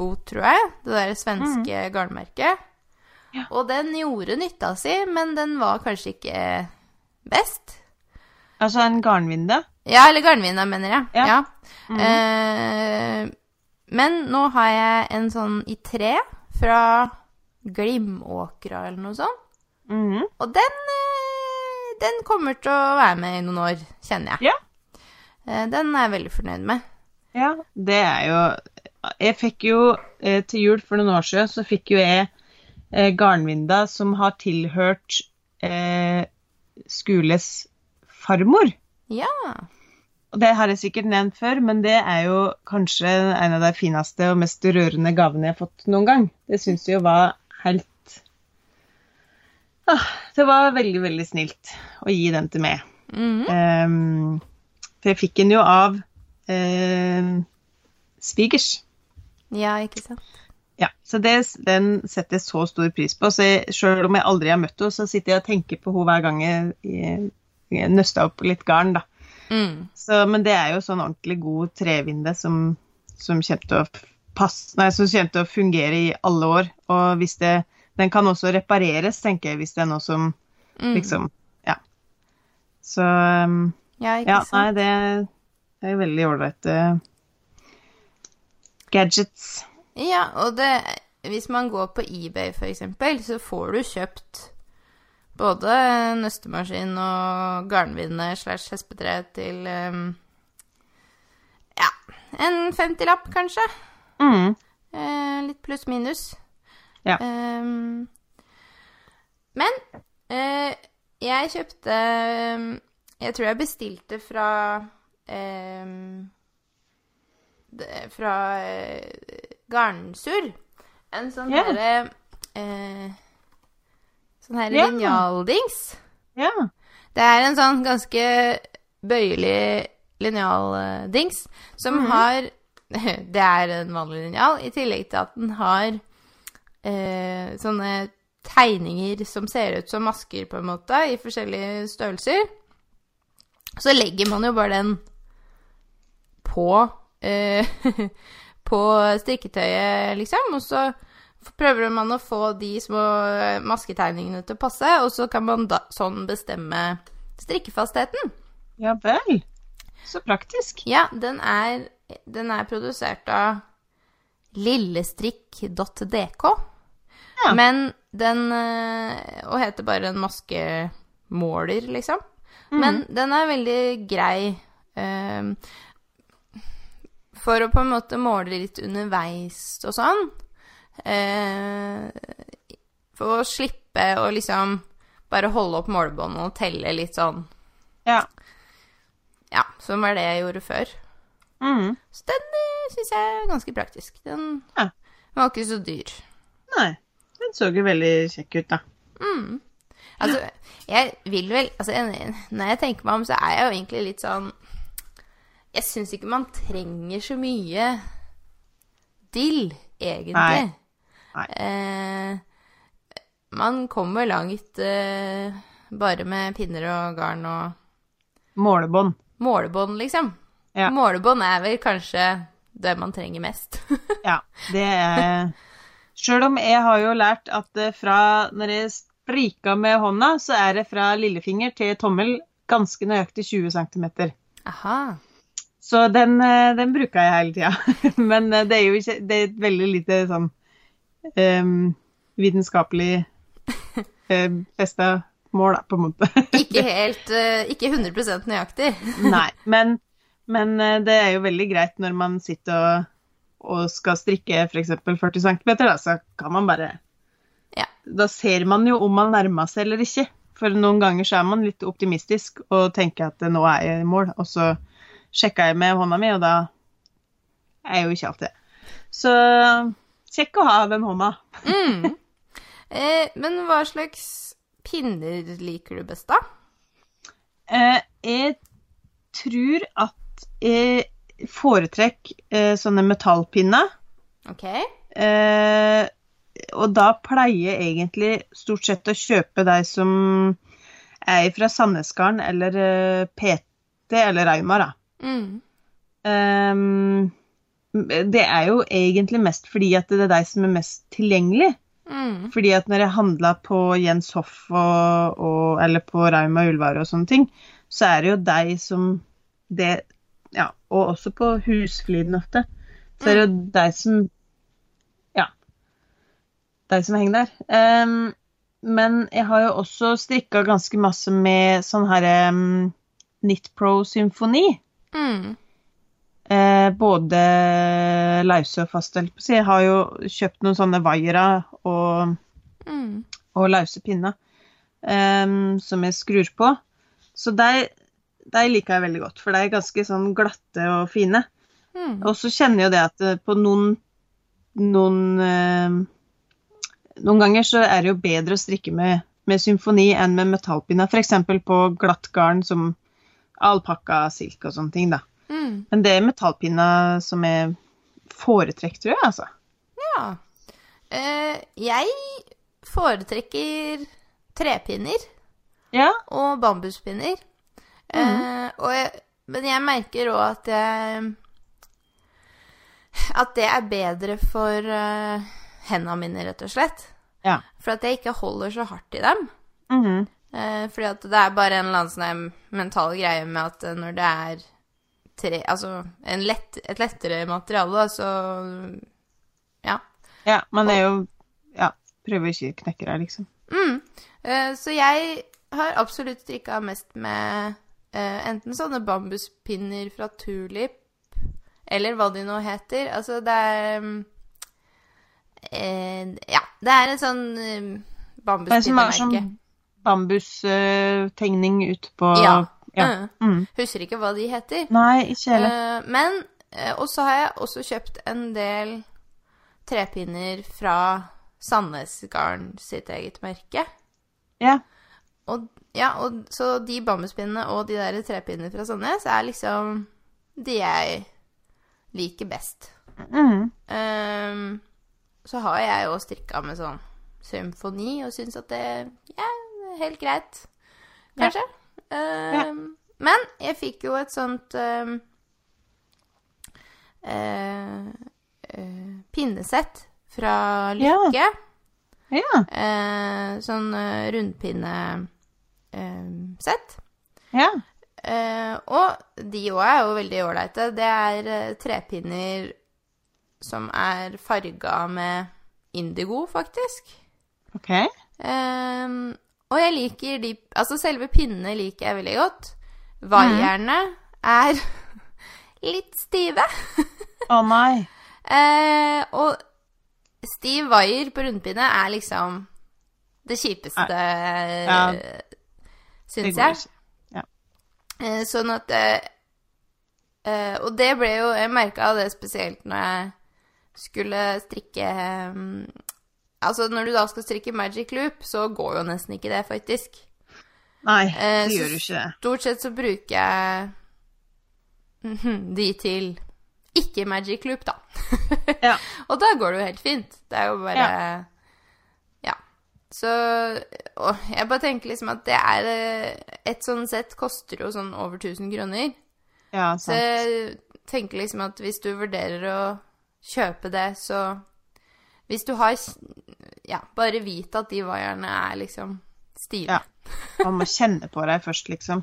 [SPEAKER 1] Jærbo, tror jeg. Det der svenske garnmerket.
[SPEAKER 2] Ja.
[SPEAKER 1] Og den gjorde nytta si, men den var kanskje ikke best.
[SPEAKER 2] Altså en garnvinde?
[SPEAKER 1] Ja, eller garnvinda, mener jeg.
[SPEAKER 2] Ja.
[SPEAKER 1] Ja. Eh, men nå har jeg en sånn i tre fra Glimåkra eller noe sånt.
[SPEAKER 2] Mm.
[SPEAKER 1] Og den, eh, den kommer til å være med i noen år, kjenner jeg.
[SPEAKER 2] Ja.
[SPEAKER 1] Eh, Den er jeg veldig fornøyd med.
[SPEAKER 2] Ja, det er jo Jeg fikk jo eh, til jul for noen år siden, så fikk jo jeg eh, garnvinda som har tilhørt eh, Skules farmor.
[SPEAKER 1] Ja.
[SPEAKER 2] Og det har jeg sikkert nevnt før, men det er jo kanskje en av de fineste og mest rørende gavene jeg har fått noen gang. Det syns jeg jo var helt ah, Det var veldig, veldig snilt å gi den til meg.
[SPEAKER 1] Mm
[SPEAKER 2] -hmm. um, for jeg fikk den jo av eh, svigers.
[SPEAKER 1] Ja, ikke sant.
[SPEAKER 2] Ja, så det, den setter jeg så stor pris på. Så selv om jeg aldri har møtt henne, så sitter jeg og tenker på henne hver gang jeg, jeg, nøster opp litt garn, da.
[SPEAKER 1] Mm.
[SPEAKER 2] Så, men det er jo sånn ordentlig god trevinde som, som kommer til å passe, nei, som kommer til å fungere i alle år. Og hvis det Den kan også repareres, tenker jeg, hvis det er noe som
[SPEAKER 1] Mm.
[SPEAKER 2] liksom Ja. Så
[SPEAKER 1] Ja, ikke
[SPEAKER 2] Ja,
[SPEAKER 1] sant.
[SPEAKER 2] nei, det, det er veldig ålreite gadgets.
[SPEAKER 1] Ja, og det Hvis man går på eBay, for eksempel, så får du kjøpt både nøstemaskin og garnvinne slash hespetre til um, Ja, en 50-lapp, kanskje.
[SPEAKER 2] Mm.
[SPEAKER 1] Eh, litt pluss-minus.
[SPEAKER 2] Ja.
[SPEAKER 1] Um, men eh, jeg kjøpte Jeg tror jeg bestilte fra det, Fra eh, Garnsur. En sånn
[SPEAKER 2] yeah.
[SPEAKER 1] herre eh, Sånn her
[SPEAKER 2] yeah.
[SPEAKER 1] linjaldings.
[SPEAKER 2] Ja.
[SPEAKER 1] Det er en sånn ganske bøyelig linjaldings som
[SPEAKER 2] Mhm.
[SPEAKER 1] har Det er en vanlig linjal, i tillegg til at den har eh, sånne tegninger som ser ut som masker, på en måte, i forskjellige størrelser. Så legger man jo bare den på eh, på strikketøyet, liksom, og så prøver man å få de små masketegningene til å passe, og så kan man da sånn bestemme strikkefastheten.
[SPEAKER 2] ja vel. Så praktisk.
[SPEAKER 1] Ja, den er, den er produsert av lillestrikk.dk.
[SPEAKER 2] Ja.
[SPEAKER 1] Men den eh, Og heter bare en maskemåler, liksom. Men den er veldig grei eh, for å på en måte måle litt underveis og sånn. Eh, for å slippe å liksom bare holde opp målebåndet og telle litt sånn.
[SPEAKER 2] Ja.
[SPEAKER 1] Ja, som var det jeg gjorde før.
[SPEAKER 2] Mm.
[SPEAKER 1] Så den uh, syns jeg er ganske praktisk. Den
[SPEAKER 2] Ja.
[SPEAKER 1] var ikke så dyr.
[SPEAKER 2] Nei. Den så jo veldig kjekk ut, da.
[SPEAKER 1] Mm. Altså, jeg vil vel Altså, når jeg tenker meg om, så er jeg jo egentlig litt sånn Jeg syns ikke man trenger så mye dill, egentlig.
[SPEAKER 2] Nei. Nei.
[SPEAKER 1] Eh, man kommer langt eh, bare med pinner og garn og
[SPEAKER 2] Målebånd.
[SPEAKER 1] målebånd, liksom.
[SPEAKER 2] Ja.
[SPEAKER 1] Målebånd er vel kanskje det man trenger mest.
[SPEAKER 2] Ja, det er Sjøl om jeg har jo lært at eh, fra når jeg sprika med hånda, så er det fra lillefinger til tommel ganske nøyaktig 20 cm.
[SPEAKER 1] Aha.
[SPEAKER 2] Så den, eh, den bruker jeg hele tida. Men eh, det er jo ikke Det er et veldig lite sånn um, vitenskapelig uh, festa mål, da, på en måte.
[SPEAKER 1] Ikke helt eh, Ikke 100 nøyaktig.
[SPEAKER 2] Nei, men, men eh, det er jo veldig greit når man sitter og, og skal strikke f.eks. 40 cm, da, så kan man bare
[SPEAKER 1] Ja.
[SPEAKER 2] Da ser man jo om man nærmer seg eller ikke. For noen ganger så er man litt optimistisk og tenker at eh, nå er jeg i mål, og så sjekker jeg med hånda mi, og da er jeg jo ikke alltid det. Så kjekk å ha den hånda.
[SPEAKER 1] Mm. Eh, men hva slags pinner liker du best, da?
[SPEAKER 2] Eh, jeg tror at jeg foretrekker eh, sånne metallpinner.
[SPEAKER 1] OK.
[SPEAKER 2] Eh, og da pleier jeg egentlig stort sett å kjøpe de som er fra Sandnesgarden eller eh, PT eller Rauma, da.
[SPEAKER 1] Mm.
[SPEAKER 2] Um, Det er jo egentlig mest fordi at det er deg som er mest tilgjengelig.
[SPEAKER 1] Mm.
[SPEAKER 2] Fordi at når jeg handla på Jens Hoff og, og, eller på Rauma Ullvare og sånne ting, så er det jo deg som det Ja, og også på Husfliden ofte. Så er det jo deg som Ja. Deg som henger der. Um, men jeg har jo også strikka ganske masse med sånn her um, Knit Pro Symfoni.
[SPEAKER 1] Mm.
[SPEAKER 2] Eh, både lause og fast. Jeg har jo kjøpt noen sånne vaiere og,
[SPEAKER 1] Mm.
[SPEAKER 2] og lause pinner em, som jeg skrur på. Så de, de liker jeg veldig godt, for de er ganske sånn glatte og fine.
[SPEAKER 1] Mm.
[SPEAKER 2] Og så kjenner jeg jo det at eh, på noen noen, eh, noen ganger så er det jo bedre å strikke med, med symfoni enn med metallpinner. F.eks. på glatt garn som alpakka, silk og sånne ting, da.
[SPEAKER 1] Mm.
[SPEAKER 2] Men det er metallpinna som er foretrekk, tror jeg, altså.
[SPEAKER 1] Ja. Uh, jeg foretrekker trepinner
[SPEAKER 2] Ja.
[SPEAKER 1] og bambuspinner. Eh, og jeg, men jeg merker òg at jeg At det er bedre for uh, hendene mine, rett og slett.
[SPEAKER 2] Ja.
[SPEAKER 1] For at jeg ikke holder så hardt i dem.
[SPEAKER 2] Mhm.
[SPEAKER 1] Eh, fordi at det er bare en eller annen sånn mental greie med at eh, når det er tre Altså en lett, et lettere materiale, så Ja.
[SPEAKER 2] Ja, man er jo Ja, prøver ikke å knekke deg, liksom.
[SPEAKER 1] Mm. Eh, så jeg har absolutt strikka mest med eh, enten sånne bambuspinner fra Tulip, eller hva de nå heter. Altså, det er eh, Ja, det er en sånn eh,
[SPEAKER 2] Det
[SPEAKER 1] bambuspinnemerke.
[SPEAKER 2] Bambustegning ut på
[SPEAKER 1] Ja.
[SPEAKER 2] ja.
[SPEAKER 1] Mm.
[SPEAKER 2] Mm.
[SPEAKER 1] Husker ikke hva de heter.
[SPEAKER 2] Nei, ikke heller.
[SPEAKER 1] Uh, men eh, Og så har jeg også kjøpt en del trepinner fra Sandnes Garn sitt eget merke.
[SPEAKER 2] Ja.
[SPEAKER 1] Og, ja, og så de bambuspinnene og de der trepinnene fra Sandnes er liksom de jeg liker best.
[SPEAKER 2] Mm.
[SPEAKER 1] Um, så har jeg jo strikka med sånn symfoni og syns at det ja, helt greit, kanskje. Ehm, Men jeg fikk jo et sånt uh, eh, eh, pinnesett fra Lykke.
[SPEAKER 2] Ja.
[SPEAKER 1] Eh, sånn eh, rundpinnesett.
[SPEAKER 2] Ja.
[SPEAKER 1] Eh, og de òg er jo veldig ålreite. Det er eh, trepinner som er farga med indigo, faktisk.
[SPEAKER 2] OK.
[SPEAKER 1] Ehm, og jeg liker de Altså, selve pinnene liker jeg veldig godt. Vaierne er litt stive.
[SPEAKER 2] Å nei.
[SPEAKER 1] Eh, og stiv vaier på rundpinne er liksom det kjipeste,
[SPEAKER 2] Ja.
[SPEAKER 1] Syns jeg.
[SPEAKER 2] Ja.
[SPEAKER 1] Eh, sånn at eh, eh, Og det ble jo Jeg merka det spesielt når jeg skulle strikke eh, Altså, når du da skal strikke magic loop, så går jo nesten ikke det, faktisk.
[SPEAKER 2] Nei,
[SPEAKER 1] Eh,
[SPEAKER 2] det
[SPEAKER 1] eh,
[SPEAKER 2] gjør jo ikke det.
[SPEAKER 1] Stort sett så bruker jeg mhm, de til ikke magic loop, da.
[SPEAKER 2] Ja.
[SPEAKER 1] og da går det jo helt fint. Det er jo bare Ja. Så Og jeg bare tenker liksom at det er eh, Et sånn sett koster jo sånn over 1000 kroner.
[SPEAKER 2] Ja,
[SPEAKER 1] Så
[SPEAKER 2] sant.
[SPEAKER 1] jeg tenker liksom at hvis du vurderer å kjøpe det, så Hvis du har Ja, bare vit at de vaierne er liksom stive.
[SPEAKER 2] Ja. Man må kjenne på deg først, liksom.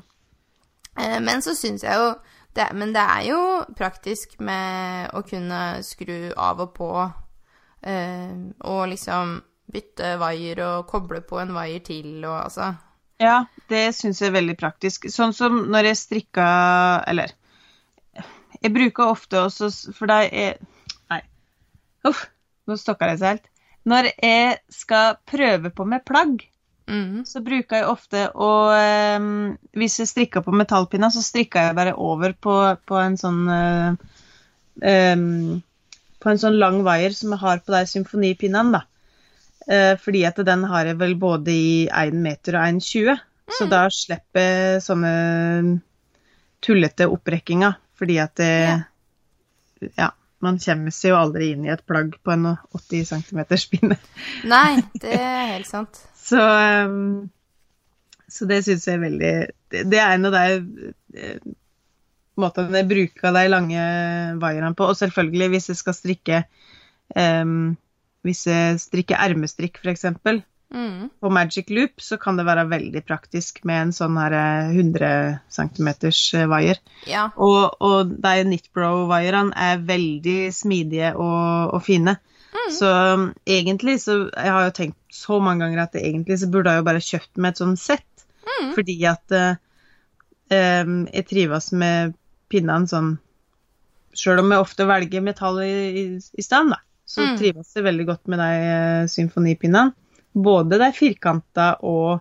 [SPEAKER 1] Eh, Men så syns jeg jo det, Men det er jo praktisk med å kunne skru av og på eh, og liksom bytte vaier og koble på en vaier til og altså
[SPEAKER 2] Ja, det syns jeg er veldig praktisk. Sånn som når jeg strikka Eller jeg bruker ofte også For da er Nei. Uff, nå stokka det seg helt. Når jeg skal prøve på med plagg,
[SPEAKER 1] mm,
[SPEAKER 2] så bruker jeg ofte å um, Hvis jeg strikker på metallpinna, så strikker jeg bare over på, på en sånn uh, um, På en sånn lang wire som jeg har på de symfonipinnene, da. Uh, fordi at den har jeg vel både i 1 meter og 1,20. Så da slipper jeg sånne tullete opprekkinger. Fordi at det Ja. Man kommer seg jo aldri inn i et plagg på en 80 cm spinne.
[SPEAKER 1] Nei, det er helt sant.
[SPEAKER 2] Så, um, så det syns jeg er veldig Det det er en av de måtene jeg bruker de lange vaierne på. Og selvfølgelig hvis jeg skal strikke um, Hvis jeg strikker ermestrikk, f.eks.
[SPEAKER 1] Mm.
[SPEAKER 2] På Magic Loop så kan det være veldig praktisk med en sånn her eh, 100 cm vaier.
[SPEAKER 1] Ja.
[SPEAKER 2] Og, og de Nitbro-vaierne er veldig smidige og, og fine. Så um, egentlig så Jeg har jo tenkt så mange ganger at det egentlig så burde jeg jo bare kjøpt meg et sånt sett. Fordi at uh, um, jeg trives med pinnene sånn Sjøl om jeg ofte velger metall i, i, i stand, da, så
[SPEAKER 1] Mm.
[SPEAKER 2] trives jeg veldig godt med de uh, symfonipinnene. Både de firkanta og,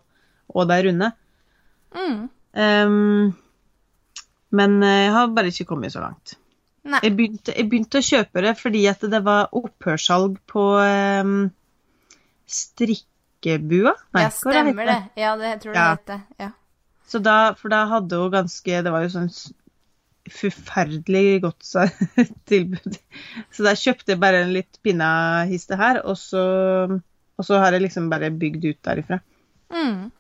[SPEAKER 2] og de runde.
[SPEAKER 1] Mm.
[SPEAKER 2] Um, men eh, jeg har bare ikke kommet så langt. Jeg begynte, jeg begynte å kjøpe det fordi at det var opphørssalg på um, strikkebua. Nei,
[SPEAKER 1] ja,
[SPEAKER 2] hva det
[SPEAKER 1] stemmer det. Ja, det jeg tror jeg
[SPEAKER 2] Ja.
[SPEAKER 1] det det. Ja.
[SPEAKER 2] Så da, for da hadde hun ganske Det var jo sånn forferdelig godt tilbud. Så da kjøpte jeg bare en litt pinnahiste her, og så, og så har jeg liksom bare bygd ut derifra.
[SPEAKER 1] Mm.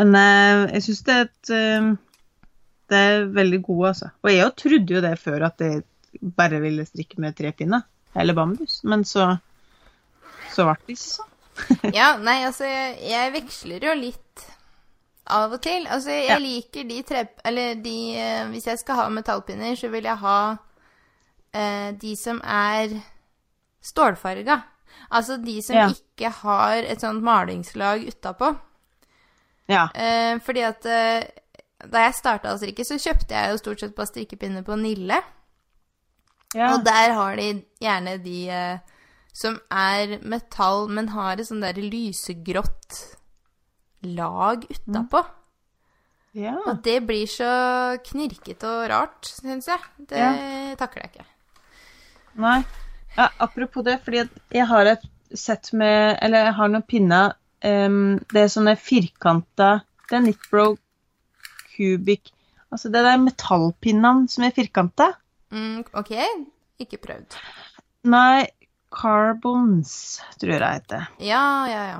[SPEAKER 2] Men eh, jeg syns det er et eh, Det er veldig gode, altså. Og jeg jo trodde jo det før at jeg bare ville strikke med tre pinner. Eller bambus. Men så så ble det ikke sånn.
[SPEAKER 1] Ja, nei, altså, jeg, jeg veksler jo litt av og til. Altså, jeg
[SPEAKER 2] Ja.
[SPEAKER 1] liker de tre... Eller de eh, Hvis jeg skal ha metallpinner, så vil jeg ha eh, de som er stålfarga. Altså de som
[SPEAKER 2] Ja.
[SPEAKER 1] ikke har et sånt malingslag utapå.
[SPEAKER 2] Ja.
[SPEAKER 1] Eh, fordi at eh, da jeg starta å strikke, så kjøpte jeg jo stort sett bare strikkepinner på Nille.
[SPEAKER 2] ja.
[SPEAKER 1] Og der har de gjerne de eh, som er metall, men har et sånn der lysegrått lag utapå.
[SPEAKER 2] ja.
[SPEAKER 1] Og det blir så knirkete og rart, syns jeg. Det takler jeg ikke.
[SPEAKER 2] Nei. Ja, apropos det, fordi jeg har et sett med Eller jeg har noen pinner um, Det er sånne firkanta Det er Nitbro Cubic Altså det er metallpinnene som er firkanta.
[SPEAKER 1] Mm, OK, ikke prøvd.
[SPEAKER 2] Nei, Carbons, tror jeg det heter.
[SPEAKER 1] Ja, ja, ja.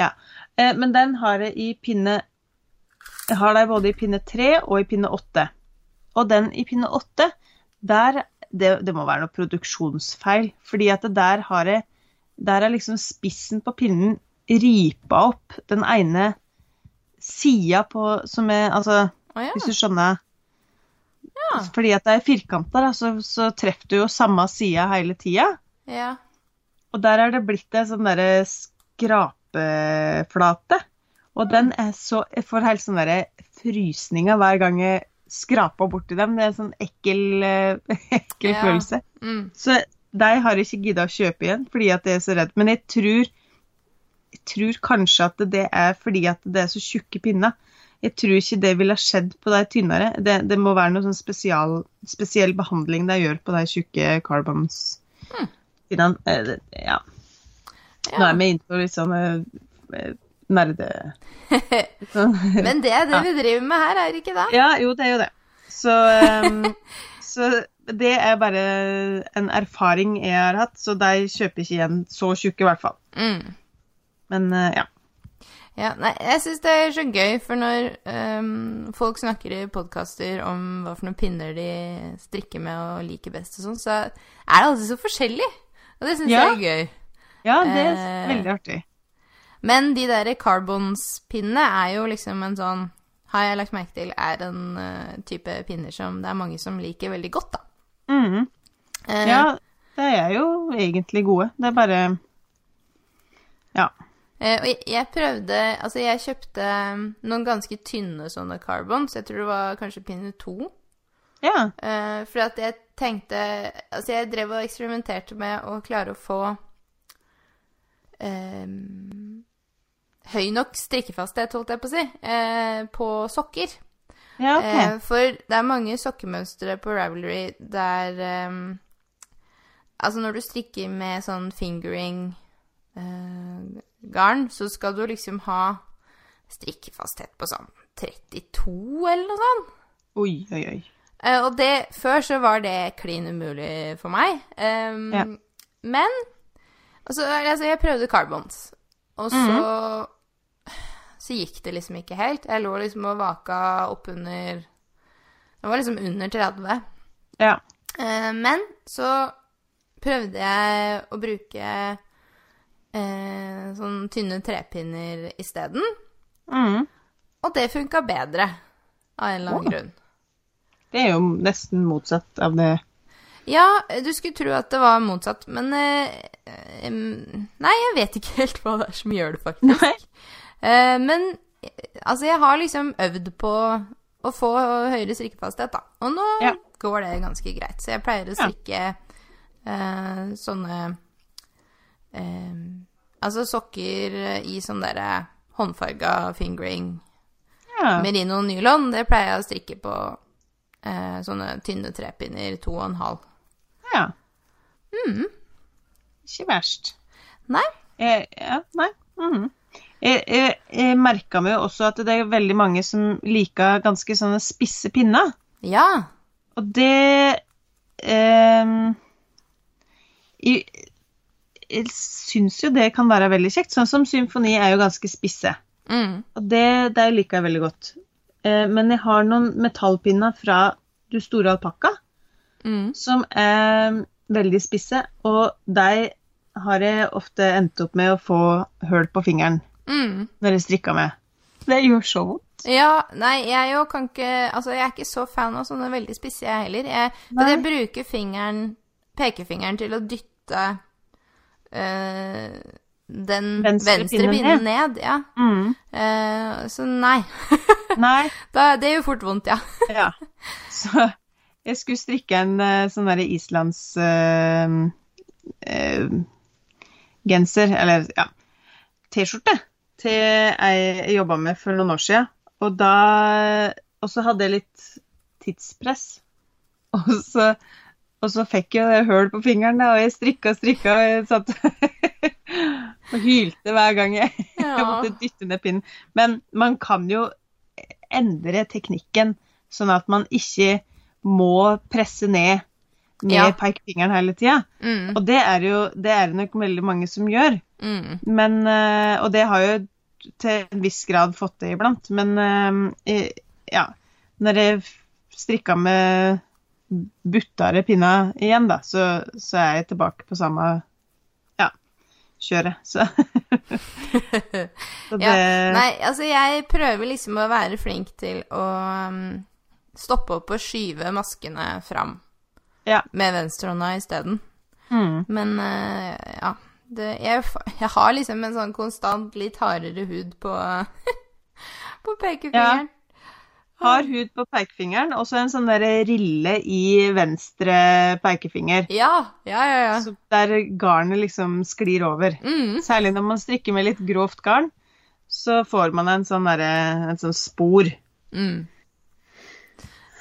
[SPEAKER 2] Ja. Eh, men den har jeg i pinne Jeg har den både i pinne 3 og i pinne 8. Og den i pinne 8, der det, det må være noe produksjonsfeil. Fordi at det der har jeg Der er liksom spissen på pinnen ripa opp den ene sida på Som er Altså,
[SPEAKER 1] Å ja.
[SPEAKER 2] hvis du skjønner
[SPEAKER 1] Ja.
[SPEAKER 2] Fordi at det er firkanta, da, så, så treffer du jo samme sida hele tida.
[SPEAKER 1] ja.
[SPEAKER 2] Og der er det blitt en sånn derre skrapeflate. Og den er så Jeg får helt sånn derre frysninger hver gang jeg skraper borti dem. Det er en sånn ekkel, eh, ekkel
[SPEAKER 1] Ja.
[SPEAKER 2] følelse.
[SPEAKER 1] Mm.
[SPEAKER 2] Så de har ikke gidda å kjøpe igjen fordi at jeg er så redd. Men jeg tror, jeg tror kanskje at det er fordi at det er så tjukke pinner. Jeg tror ikke det ville ha skjedd på de tynnere. Det, det må være noe sånn spesial, spesiell behandling de gjør på de tjukke carbons. Mm. Eh, Ja. Nå er vi inne på litt sånn eh, eh, nerde...
[SPEAKER 1] Men det er det vi driver med her, er det ikke det?
[SPEAKER 2] Ja, jo, det er jo det. Så, um, så det er bare en erfaring jeg har hatt, så de kjøper ikke igjen så tjukke, i hvert fall.
[SPEAKER 1] Mm.
[SPEAKER 2] Men uh, ja.
[SPEAKER 1] Ja, nei, jeg syns det er så gøy, for når um, folk snakker i podkaster om hva for noen pinner de strikker med og liker best og sånn, så er det alltid så forskjellig. Og det syns
[SPEAKER 2] Ja.
[SPEAKER 1] jeg er gøy.
[SPEAKER 2] Ja, det er
[SPEAKER 1] Eh.
[SPEAKER 2] veldig artig.
[SPEAKER 1] Men de der carbons-pinnene er jo liksom en sånn Har jeg lagt merke til er en uh, type pinner som det er mange som liker veldig godt, da.
[SPEAKER 2] Mm.
[SPEAKER 1] Uh,
[SPEAKER 2] Ja, de er jo egentlig gode. Det er bare Ja.
[SPEAKER 1] Uh, og jeg, jeg prøvde Altså, jeg kjøpte um, noen ganske tynne sånne carbons. Jeg tror det var kanskje pinne to.
[SPEAKER 2] Ja.
[SPEAKER 1] For at jeg tenkte Altså, jeg drev og eksperimenterte med å klare å få ehm, høy nok strikkefasthet, holdt jeg på å si, eh, på sokker.
[SPEAKER 2] Ja, OK.
[SPEAKER 1] Eh, for det er mange sokkemønstre på Ravelry der eh, Altså, når du strikker med sånn fingering eh, garn, så skal du liksom ha strikkefasthet på sånn 32 eller noe sånt.
[SPEAKER 2] Oi, oi, oi.
[SPEAKER 1] Eh, og det, før så var det klin umulig for meg. Ehm,
[SPEAKER 2] Ja.
[SPEAKER 1] Men altså, altså, jeg prøvde carbons, og så Så gikk det liksom ikke helt. Jeg lå liksom og vaka oppunder Det Det var liksom under 30.
[SPEAKER 2] Ja.
[SPEAKER 1] Eh, men så prøvde jeg å bruke eh, sånn tynne trepinner isteden.
[SPEAKER 2] Mm.
[SPEAKER 1] Og det funka bedre, av en eller annen
[SPEAKER 2] oh.
[SPEAKER 1] grunn.
[SPEAKER 2] Det er jo nesten motsatt av det
[SPEAKER 1] Ja, du skulle tro at det var motsatt, men eh, Nei, jeg vet ikke helt hva det er som gjør det, faktisk.
[SPEAKER 2] Nei.
[SPEAKER 1] Eh, men altså, jeg har liksom øvd på å få høyere strikkefasthet, da. Og nå
[SPEAKER 2] Ja.
[SPEAKER 1] går det ganske greit. Så jeg pleier å
[SPEAKER 2] Ja.
[SPEAKER 1] strikke eh, sånne eh, Altså sokker i sånn derre håndfarga fingering
[SPEAKER 2] Ja.
[SPEAKER 1] merino nylon. Det pleier jeg å strikke på sånne tynne trepinner, to og en halv.
[SPEAKER 2] ja. Mm. Ikke verst.
[SPEAKER 1] Nei?
[SPEAKER 2] Eh, ja, nei. mhm. Jeg, jeg, jeg merka meg jo også at det er veldig mange som liker ganske sånne spisse pinner.
[SPEAKER 1] Ja.
[SPEAKER 2] Og det eh, Jeg, jeg syns jo det kan være veldig kjekt. Sånn som symfoni er jo ganske spisse.
[SPEAKER 1] Mm.
[SPEAKER 2] Og det, det liker jeg veldig godt. Eh, men jeg har noen metallpinner fra Du store alpakka
[SPEAKER 1] Mm.
[SPEAKER 2] som er veldig spisse, og de har jeg ofte endt opp med å få hull på fingeren
[SPEAKER 1] Mm.
[SPEAKER 2] når jeg strikker med. Det gjør så vondt.
[SPEAKER 1] Ja, nei, jeg jo kan ikke Altså, jeg er ikke så fan av sånne veldig spisse, jeg heller. Jeg, men jeg bruker fingeren, pekefingeren, til å dytte øh, den
[SPEAKER 2] Venstre
[SPEAKER 1] venstre, pinnen ned. Ja.
[SPEAKER 2] Mm.
[SPEAKER 1] Uh, så nei.
[SPEAKER 2] Nei.
[SPEAKER 1] Da, det gjør fort vondt, ja.
[SPEAKER 2] Ja. Så jeg skulle strikke en eh, sånn derre islands øh, øh, genser, eller ja, T-skjorte, til jeg jobba med for noen år siden. Og da Og så hadde jeg litt tidspress. Og så, og så fikk jeg hull på fingeren, og jeg strikka og strikka, og jeg satt og hylte hver gang jeg, jeg måtte dytte ned pinnen. Men man kan jo endre teknikken, sånn at man ikke må presse ned med
[SPEAKER 1] Ja.
[SPEAKER 2] pekefingeren hele tida.
[SPEAKER 1] Mm,
[SPEAKER 2] Og det er jo det er nok veldig mange som gjør.
[SPEAKER 1] mm,
[SPEAKER 2] Men, eh, og det har jo til en viss grad fått det iblant. Men eh, ja, når jeg strikka med buttare pinner igjen, da, så, så er jeg tilbake på samme ja, kjøret. Så, så det
[SPEAKER 1] ja. Nei, altså, jeg prøver liksom å være flink til å um, stoppe opp og skyve maskene fram
[SPEAKER 2] Ja.
[SPEAKER 1] med venstrehånda isteden.
[SPEAKER 2] Mm.
[SPEAKER 1] Men uh, ja det, jeg, jeg har liksom en sånn konstant litt hardere hud på På pekefingeren.
[SPEAKER 2] Har hud på pekefingeren, og så en sånn der rille i venstre pekefinger.
[SPEAKER 1] Ja, ja, ja. ja.
[SPEAKER 2] Så der garnet liksom sklir over.
[SPEAKER 1] Mm,
[SPEAKER 2] Særlig når man strikker med litt grovt garn, så får man en sånn, derre- en sånn spor.
[SPEAKER 1] mm.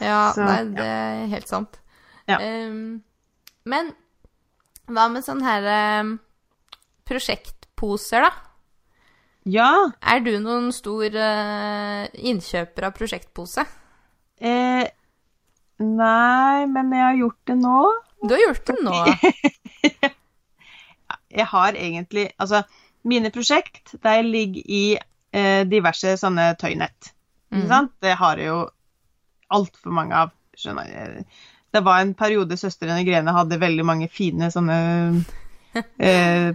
[SPEAKER 1] Ja,
[SPEAKER 2] Så,
[SPEAKER 1] nei, det er helt sant.
[SPEAKER 2] Ja.
[SPEAKER 1] Um, men hva med sånne her um, prosjektposer, da?
[SPEAKER 2] Ja,
[SPEAKER 1] Er du noen stor uh, innkjøper av prosjektpose?
[SPEAKER 2] eh, Nei, men jeg har gjort det nå.
[SPEAKER 1] Du har gjort det nå.
[SPEAKER 2] Jeg har egentlig Altså, mine prosjekt, de ligger i eh, diverse sånne tøynett. Ikke
[SPEAKER 1] mm.
[SPEAKER 2] sant? Det har jeg jo altfor mange av. Skjønner jeg. Det var en periode søstrene Grene hadde veldig mange fine sånne eh,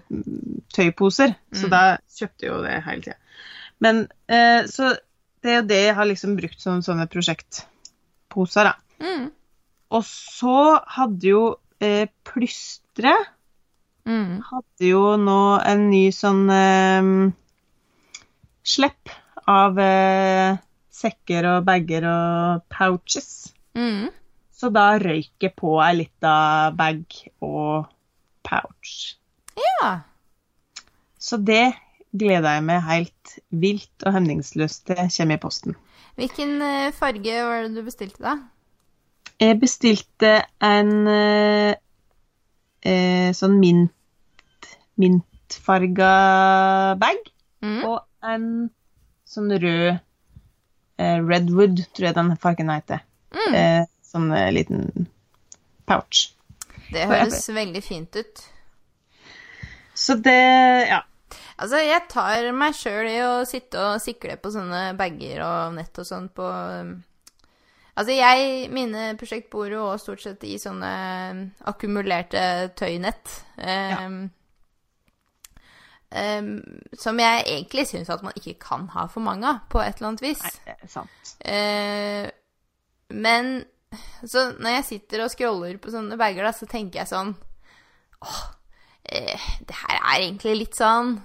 [SPEAKER 2] tøyposer, så
[SPEAKER 1] Mm.
[SPEAKER 2] da kjøpte jo det hele tida. Men eh, så det er jo det jeg har liksom brukt som sånne prosjektposer, da.
[SPEAKER 1] Mm.
[SPEAKER 2] Og så hadde jo eh, Plystre
[SPEAKER 1] Mm.
[SPEAKER 2] hadde jo nå en ny sånn eh, slipp av eh, sekker og bager og pouches.
[SPEAKER 1] Mm.
[SPEAKER 2] Så da røyk jeg på ei lita bag og pouch.
[SPEAKER 1] Ja.
[SPEAKER 2] Så det gleder jeg meg helt vilt og hemningsløst til kommer i posten.
[SPEAKER 1] Hvilken eh, farge var det du bestilte, da?
[SPEAKER 2] Jeg bestilte en eh, eh, sånn mint mintfarga bag.
[SPEAKER 1] Mm.
[SPEAKER 2] Og en sånn rød eh, Redwood, tror jeg den fargen heter.
[SPEAKER 1] Mm.
[SPEAKER 2] Eh, sånn eh, liten pouch.
[SPEAKER 1] Det høres veldig fint ut.
[SPEAKER 2] Så det Ja.
[SPEAKER 1] Altså, jeg tar meg sjøl i å sitte og sikle på sånne bager og nett og sånn på um, Altså, jeg Mine prosjekt bor jo også stort sett i sånne akkumulerte tøynett. Um, um, som jeg egentlig syns at man ikke kan ha for mange av, på et eller annet vis.
[SPEAKER 2] Nei, det er sant.
[SPEAKER 1] Uh, men så når jeg sitter og scroller på sånne bager, da, så tenker jeg sånn Åh, eh, det her er egentlig litt sånn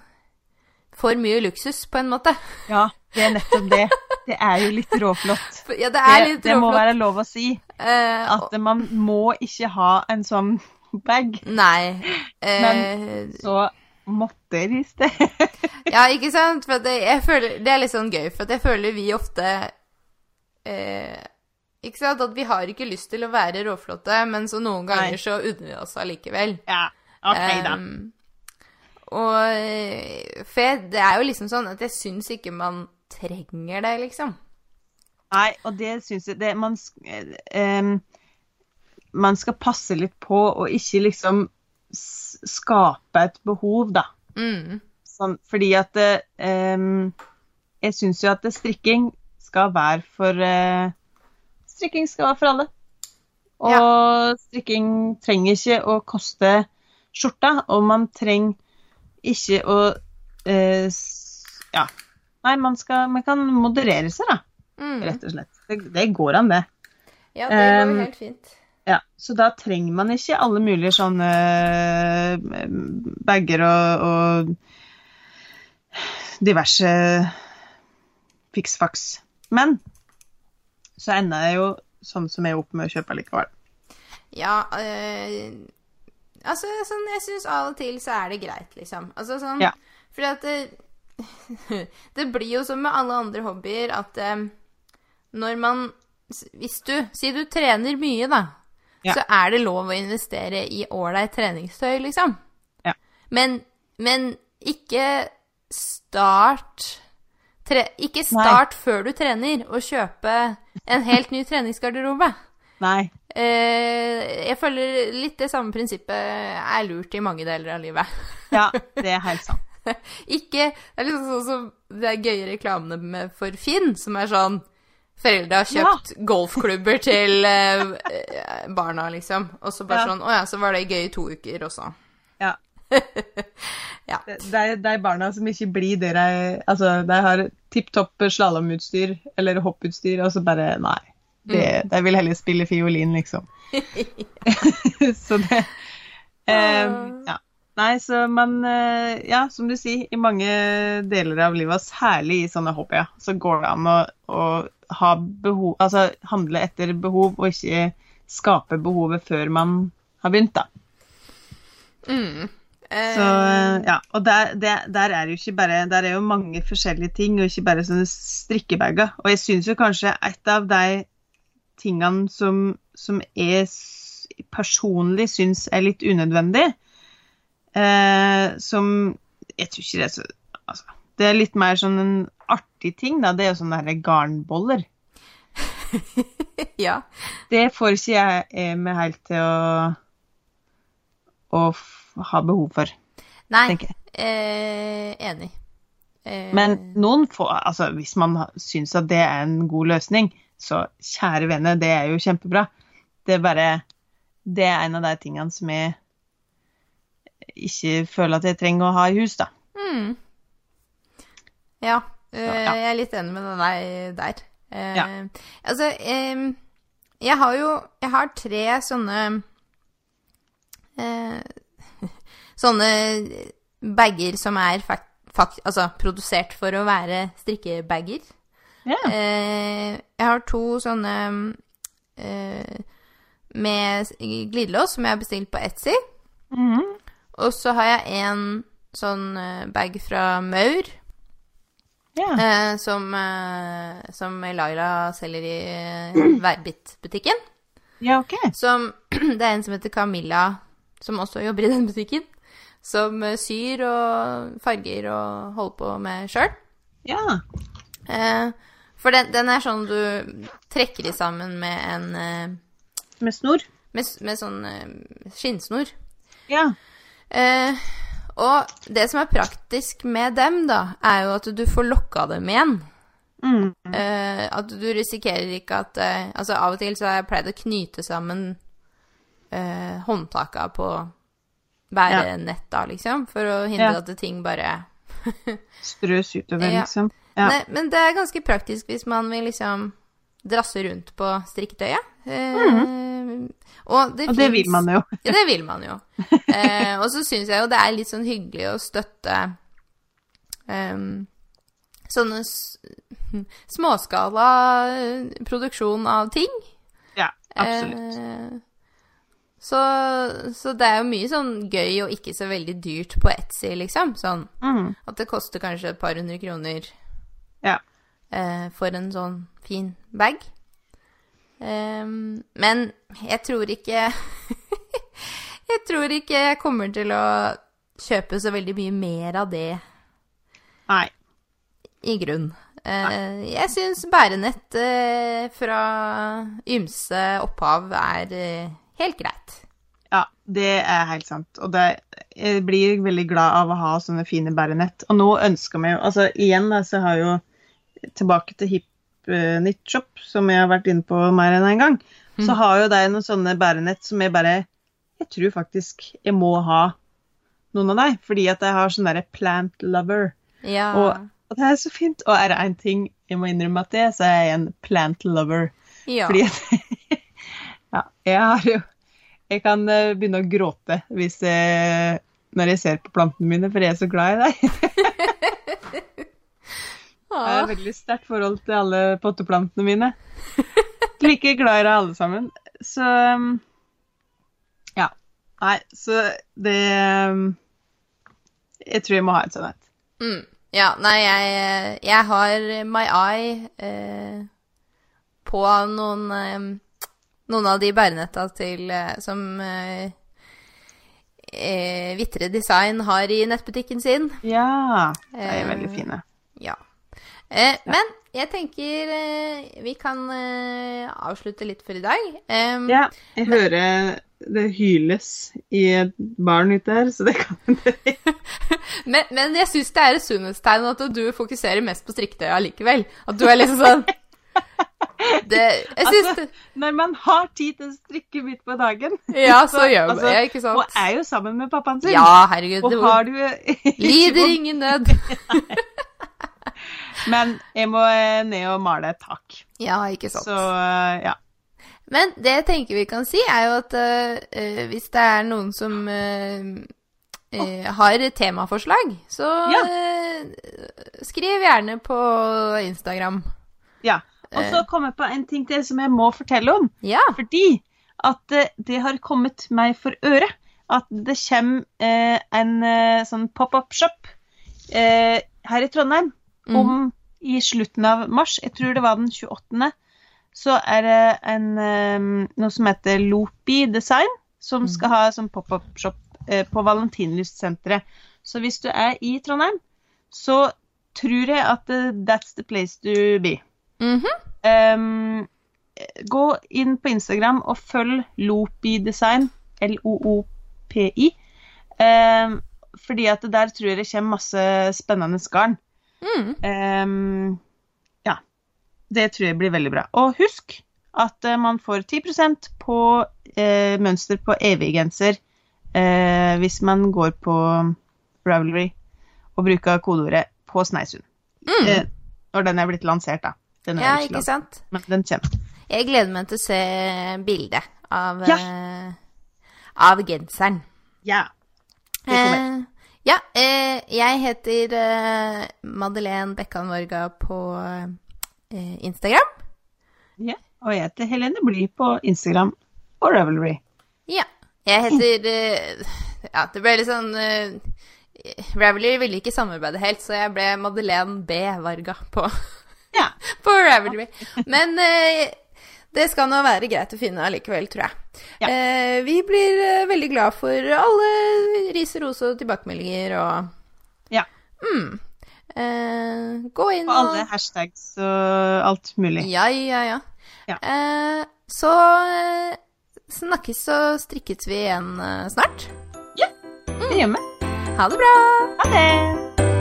[SPEAKER 1] for mye luksus, på en måte.
[SPEAKER 2] Ja, det er nettopp det. Det er jo litt råflott.
[SPEAKER 1] Ja, det er litt
[SPEAKER 2] det, det må være lov å si.
[SPEAKER 1] Eh,
[SPEAKER 2] At man må ikke ha en sånn bag.
[SPEAKER 1] Nei.
[SPEAKER 2] Men
[SPEAKER 1] Eh,
[SPEAKER 2] så måtte jeg i sted.
[SPEAKER 1] ja, ikke sant? For det, føler, det er litt sånn gøy, for jeg føler vi ofte eh, Ikke sant? At vi har ikke lyst til å være råflotte, men så noen ganger
[SPEAKER 2] Nei.
[SPEAKER 1] så unner vi oss allikevel.
[SPEAKER 2] Ja, OK, da.
[SPEAKER 1] Ehm, og For det er jo liksom sånn at jeg syns ikke man trenger det, liksom.
[SPEAKER 2] Nei, og det syns jeg det, man, eh, man skal passe litt på å ikke liksom skape et behov, da.
[SPEAKER 1] Mm.
[SPEAKER 2] Sånn, fordi at det, Jeg syns jo at strikking skal være for eh, Strikking skal være for alle. Og strikking trenger ikke å koste skjorta, og man trenger ikke å eh, Ja. Nei, man, skal, man kan moderere seg, da,
[SPEAKER 1] Mm.
[SPEAKER 2] rett og slett. Det, det går an, det.
[SPEAKER 1] Ja, det går um, helt fint.
[SPEAKER 2] Ja, Så da trenger man ikke alle mulige sånne eh, bager og, og diverse fiksfaks. Men så ender jeg jo sånn som jeg er opp med å kjøpe likevel.
[SPEAKER 1] Ja, øh, altså sånn Jeg syns av og til så er det greit, liksom. Altså sånn
[SPEAKER 2] Ja.
[SPEAKER 1] Fordi at det, det blir jo som med alle andre hobbyer at øh, når man Hvis du Si du trener mye, da.
[SPEAKER 2] Ja.
[SPEAKER 1] Så er det lov å investere i ålreit treningstøy, liksom.
[SPEAKER 2] Ja.
[SPEAKER 1] Men, men ikke start tre, Ikke start før du trener, og kjøpe en helt ny treningsgarderobe.
[SPEAKER 2] Nei.
[SPEAKER 1] Eh, jeg føler litt det samme prinsippet er lurt i mange deler av livet.
[SPEAKER 2] Ja, det er helt sant.
[SPEAKER 1] Ikke Det er liksom sånn som det er gøye reklamene med for Finn, som er sånn Foreldre har kjøpt golfklubber til eh, barna, liksom. Og så bare
[SPEAKER 2] Ja.
[SPEAKER 1] sånn Å ja, så var det gøy i to uker også.
[SPEAKER 2] Ja. Det, det, er, barna som ikke blir det de Altså, de har tipp topp slalåmutstyr eller hopputstyr, og så bare Nei. Det, De vil heller spille fiolin, liksom. så det eh, Ja. Nei, så man eh, Ja, som du sier, i mange deler av livet, særlig i sånne hobbyer, så går det an å, å ha behov Altså handle etter behov, og ikke skape behovet før man har begynt, da.
[SPEAKER 1] Mm.
[SPEAKER 2] Så eh, ja, og der, der, der er jo ikke bare Der er jo mange forskjellige ting, og ikke bare sånne strikkebager. Og jeg syns jo kanskje et av de tingene som, som jeg personlig syns er litt unødvendig, eh, som Jeg tror ikke det er så altså, Det er litt mer sånn en artig ting, da. Det er jo sånne der garnboller.
[SPEAKER 1] ja.
[SPEAKER 2] Det får ikke jeg med meg helt til å å f ha behov for,
[SPEAKER 1] Nei,
[SPEAKER 2] tenker jeg.
[SPEAKER 1] eh, enig. Eh,
[SPEAKER 2] Men noen får Altså, hvis man syns at det er en god løsning, så kjære vene, det er jo kjempebra. Det er bare Det er en av de tingene som jeg ikke føler at jeg trenger å ha i hus, da.
[SPEAKER 1] Mm. Ja, eh,
[SPEAKER 2] ja.
[SPEAKER 1] jeg er litt enig med deg der. Eh,
[SPEAKER 2] Ja.
[SPEAKER 1] Altså, eh, jeg har jo Jeg har tre sånne eh, Sånne bager som er fakt, fakt, altså, produsert for å være strikkebager.
[SPEAKER 2] Yeah.
[SPEAKER 1] Eh, jeg har to sånne eh, med glidelås som jeg har bestilt på Etsy.
[SPEAKER 2] Mhm.
[SPEAKER 1] Og så har jeg en sånn eh, bag fra Maur,
[SPEAKER 2] Yeah.
[SPEAKER 1] eh, som, eh, som Laila selger i Værbit-butikken.
[SPEAKER 2] ja, OK.
[SPEAKER 1] Som Det er en som heter Camilla, som også jobber i den butikken. Som syr og farger og holder på med sjøl.
[SPEAKER 2] Ja.
[SPEAKER 1] Eh, for den, den er sånn du trekker i sammen med en eh,
[SPEAKER 2] Med snor?
[SPEAKER 1] Med, med sånn eh, skinnsnor.
[SPEAKER 2] Ja.
[SPEAKER 1] Eh, og det som er praktisk med dem, da, er jo at du får lokka dem igjen.
[SPEAKER 2] Mm.
[SPEAKER 1] Eh, at du risikerer ikke at eh, Altså, av og til så har jeg pleid å knyte sammen eh, håndtaka på bærenetta, liksom, for å hindre
[SPEAKER 2] Ja.
[SPEAKER 1] at ting bare
[SPEAKER 2] Strøs utover,
[SPEAKER 1] Ja.
[SPEAKER 2] liksom. Ja.
[SPEAKER 1] Nei, men det er ganske praktisk hvis man vil liksom drasse rundt på strikketøyet. Eh, Og det,
[SPEAKER 2] Og det vil man jo.
[SPEAKER 1] Ja, det vil man jo. Eh, og så syns jeg jo det er litt sånn hyggelig å støtte um, sånne småskala eh, produksjon av ting.
[SPEAKER 2] Ja, absolutt.
[SPEAKER 1] Eh, så, så det er jo mye sånn gøy og ikke så veldig dyrt på Etsy, liksom. Sånn
[SPEAKER 2] Mm.
[SPEAKER 1] at det koster kanskje et par hundre kroner
[SPEAKER 2] Ja.
[SPEAKER 1] eh, for en sånn fin bag. Em, men jeg tror ikke Jeg tror ikke jeg kommer til å kjøpe så veldig mye mer av det,
[SPEAKER 2] Nei.
[SPEAKER 1] i grunn. Eh, jeg syns bærenett eh, fra ymse opphav er eh, helt greit.
[SPEAKER 2] Ja, det er helt sant. Og det, jeg blir veldig glad av å ha sånne fine bærenett. Og nå ønsker vi jo Altså igjen, da, så har jeg jo tilbake til HipNitShop, uh, som jeg har vært inne på mer enn én en gang, så har jo de noen sånne bærenett som jeg bare Jeg tror faktisk jeg må ha noen av dem, fordi at jeg har sånn derre plant lover.
[SPEAKER 1] Ja.
[SPEAKER 2] Og, og det er så fint. Og er det én ting jeg må innrømme at det er, så er jeg en plant lover.
[SPEAKER 1] ja.
[SPEAKER 2] Fordi at Ja, jeg har jo Jeg kan eh, begynne å gråte hvis jeg, når jeg ser på plantene mine, for jeg er så glad i deg. Jeg har et veldig sterkt forhold til alle potteplantene mine. Like glad i deg alle sammen. Så Ja. Nei, så det Jeg tror jeg må ha et sånt et.
[SPEAKER 1] Mm. Ja, nei, jeg, jeg har my eye eh, på noen eh, Noen av de bærenetta til eh, som eh, eh, Vitre Design har i nettbutikken sin.
[SPEAKER 2] Ja. De er
[SPEAKER 1] Eh,
[SPEAKER 2] veldig fine.
[SPEAKER 1] Ja. Eh, Men jeg tenker vi kan avslutte litt for i dag.
[SPEAKER 2] Ja, jeg hører det hyles i et barn ute her, så det kan
[SPEAKER 1] men, men jeg syns det er et sunnhetstegn at du fokuserer mest på strikketøyet allikevel. At du er liksom sånn det, Jeg syns
[SPEAKER 2] Altså, når man har tid til å strikke midt på dagen
[SPEAKER 1] Ja, så gjør man
[SPEAKER 2] altså,
[SPEAKER 1] ikke sant?
[SPEAKER 2] Og er jo sammen med pappaen sin.
[SPEAKER 1] Ja, herregud.
[SPEAKER 2] og har du
[SPEAKER 1] lider ingen nød.
[SPEAKER 2] Men jeg må eh, ned og male et tak.
[SPEAKER 1] Ja, ikke sant.
[SPEAKER 2] Så eh, ja.
[SPEAKER 1] Men det jeg tenker vi kan si, er jo at uh, hvis det er noen som uh, eh, har temaforslag, så
[SPEAKER 2] Ja.
[SPEAKER 1] uh, skriv gjerne på Instagram.
[SPEAKER 2] ja. Og så kom jeg på en ting til som jeg må fortelle om.
[SPEAKER 1] Ja.
[SPEAKER 2] Fordi at eh, det har kommet meg for øre at det kommer eh, en eh, sånn pop-up-shop eh, her i Trondheim om i slutten av mars. Jeg tror det var den 28. Så er det en, eh, noe som heter Lopi Design, som skal ha sånn pop-up-shop eh, på Valentinlystsenteret. Så hvis du er i Trondheim, så tror jeg at eh, that's the place to be.
[SPEAKER 1] Mhm.
[SPEAKER 2] um, gå inn på Instagram og følg Lopi Design, L-O-O-P-I. Um, fordi at der tror jeg det kommer masse spennende garn.
[SPEAKER 1] Mm.
[SPEAKER 2] Um, ja. Det tror jeg blir veldig bra. Og husk at eh, man får 10% på uh, mønster på eviggenser uh, hvis man går på Ravelry og bruker kodeordet på Sneisund.
[SPEAKER 1] Mm.
[SPEAKER 2] Eh, når den er blitt lansert, da. Den
[SPEAKER 1] Ja, ikke
[SPEAKER 2] lansert,
[SPEAKER 1] sant?
[SPEAKER 2] Men den kommer.
[SPEAKER 1] Jeg gleder meg til å se bildet av,
[SPEAKER 2] Ja.
[SPEAKER 1] uh, av genseren.
[SPEAKER 2] Ja. Det kommer.
[SPEAKER 1] Eh, ja, uh, jeg heter Madeleine Bekkan Vorga på Instagram.
[SPEAKER 2] ja. Og jeg heter Helene Bly på Instagram og Ravelry.
[SPEAKER 1] Ja. Jeg heter Ja, det ble litt sånn uh, Ravelry ville ikke samarbeide helt, så jeg ble Madeleine B. Varga på,
[SPEAKER 2] Ja.
[SPEAKER 1] på Ravelry. Men eh, det skal nå være greit å finne allikevel, tror jeg.
[SPEAKER 2] Ja.
[SPEAKER 1] Eh, vi blir eh, veldig glad for alle ris, ros og tilbakemeldinger og
[SPEAKER 2] Ja.
[SPEAKER 1] Mm. Eh, gå inn
[SPEAKER 2] Og alle hashtags og alt mulig.
[SPEAKER 1] Ja, ja, ja.
[SPEAKER 2] Ja.
[SPEAKER 1] Eh, så eh, snakkes og strikkes vi igjen eh, snart.
[SPEAKER 2] Det gjør vi.
[SPEAKER 1] Ha det bra!
[SPEAKER 2] Ha det!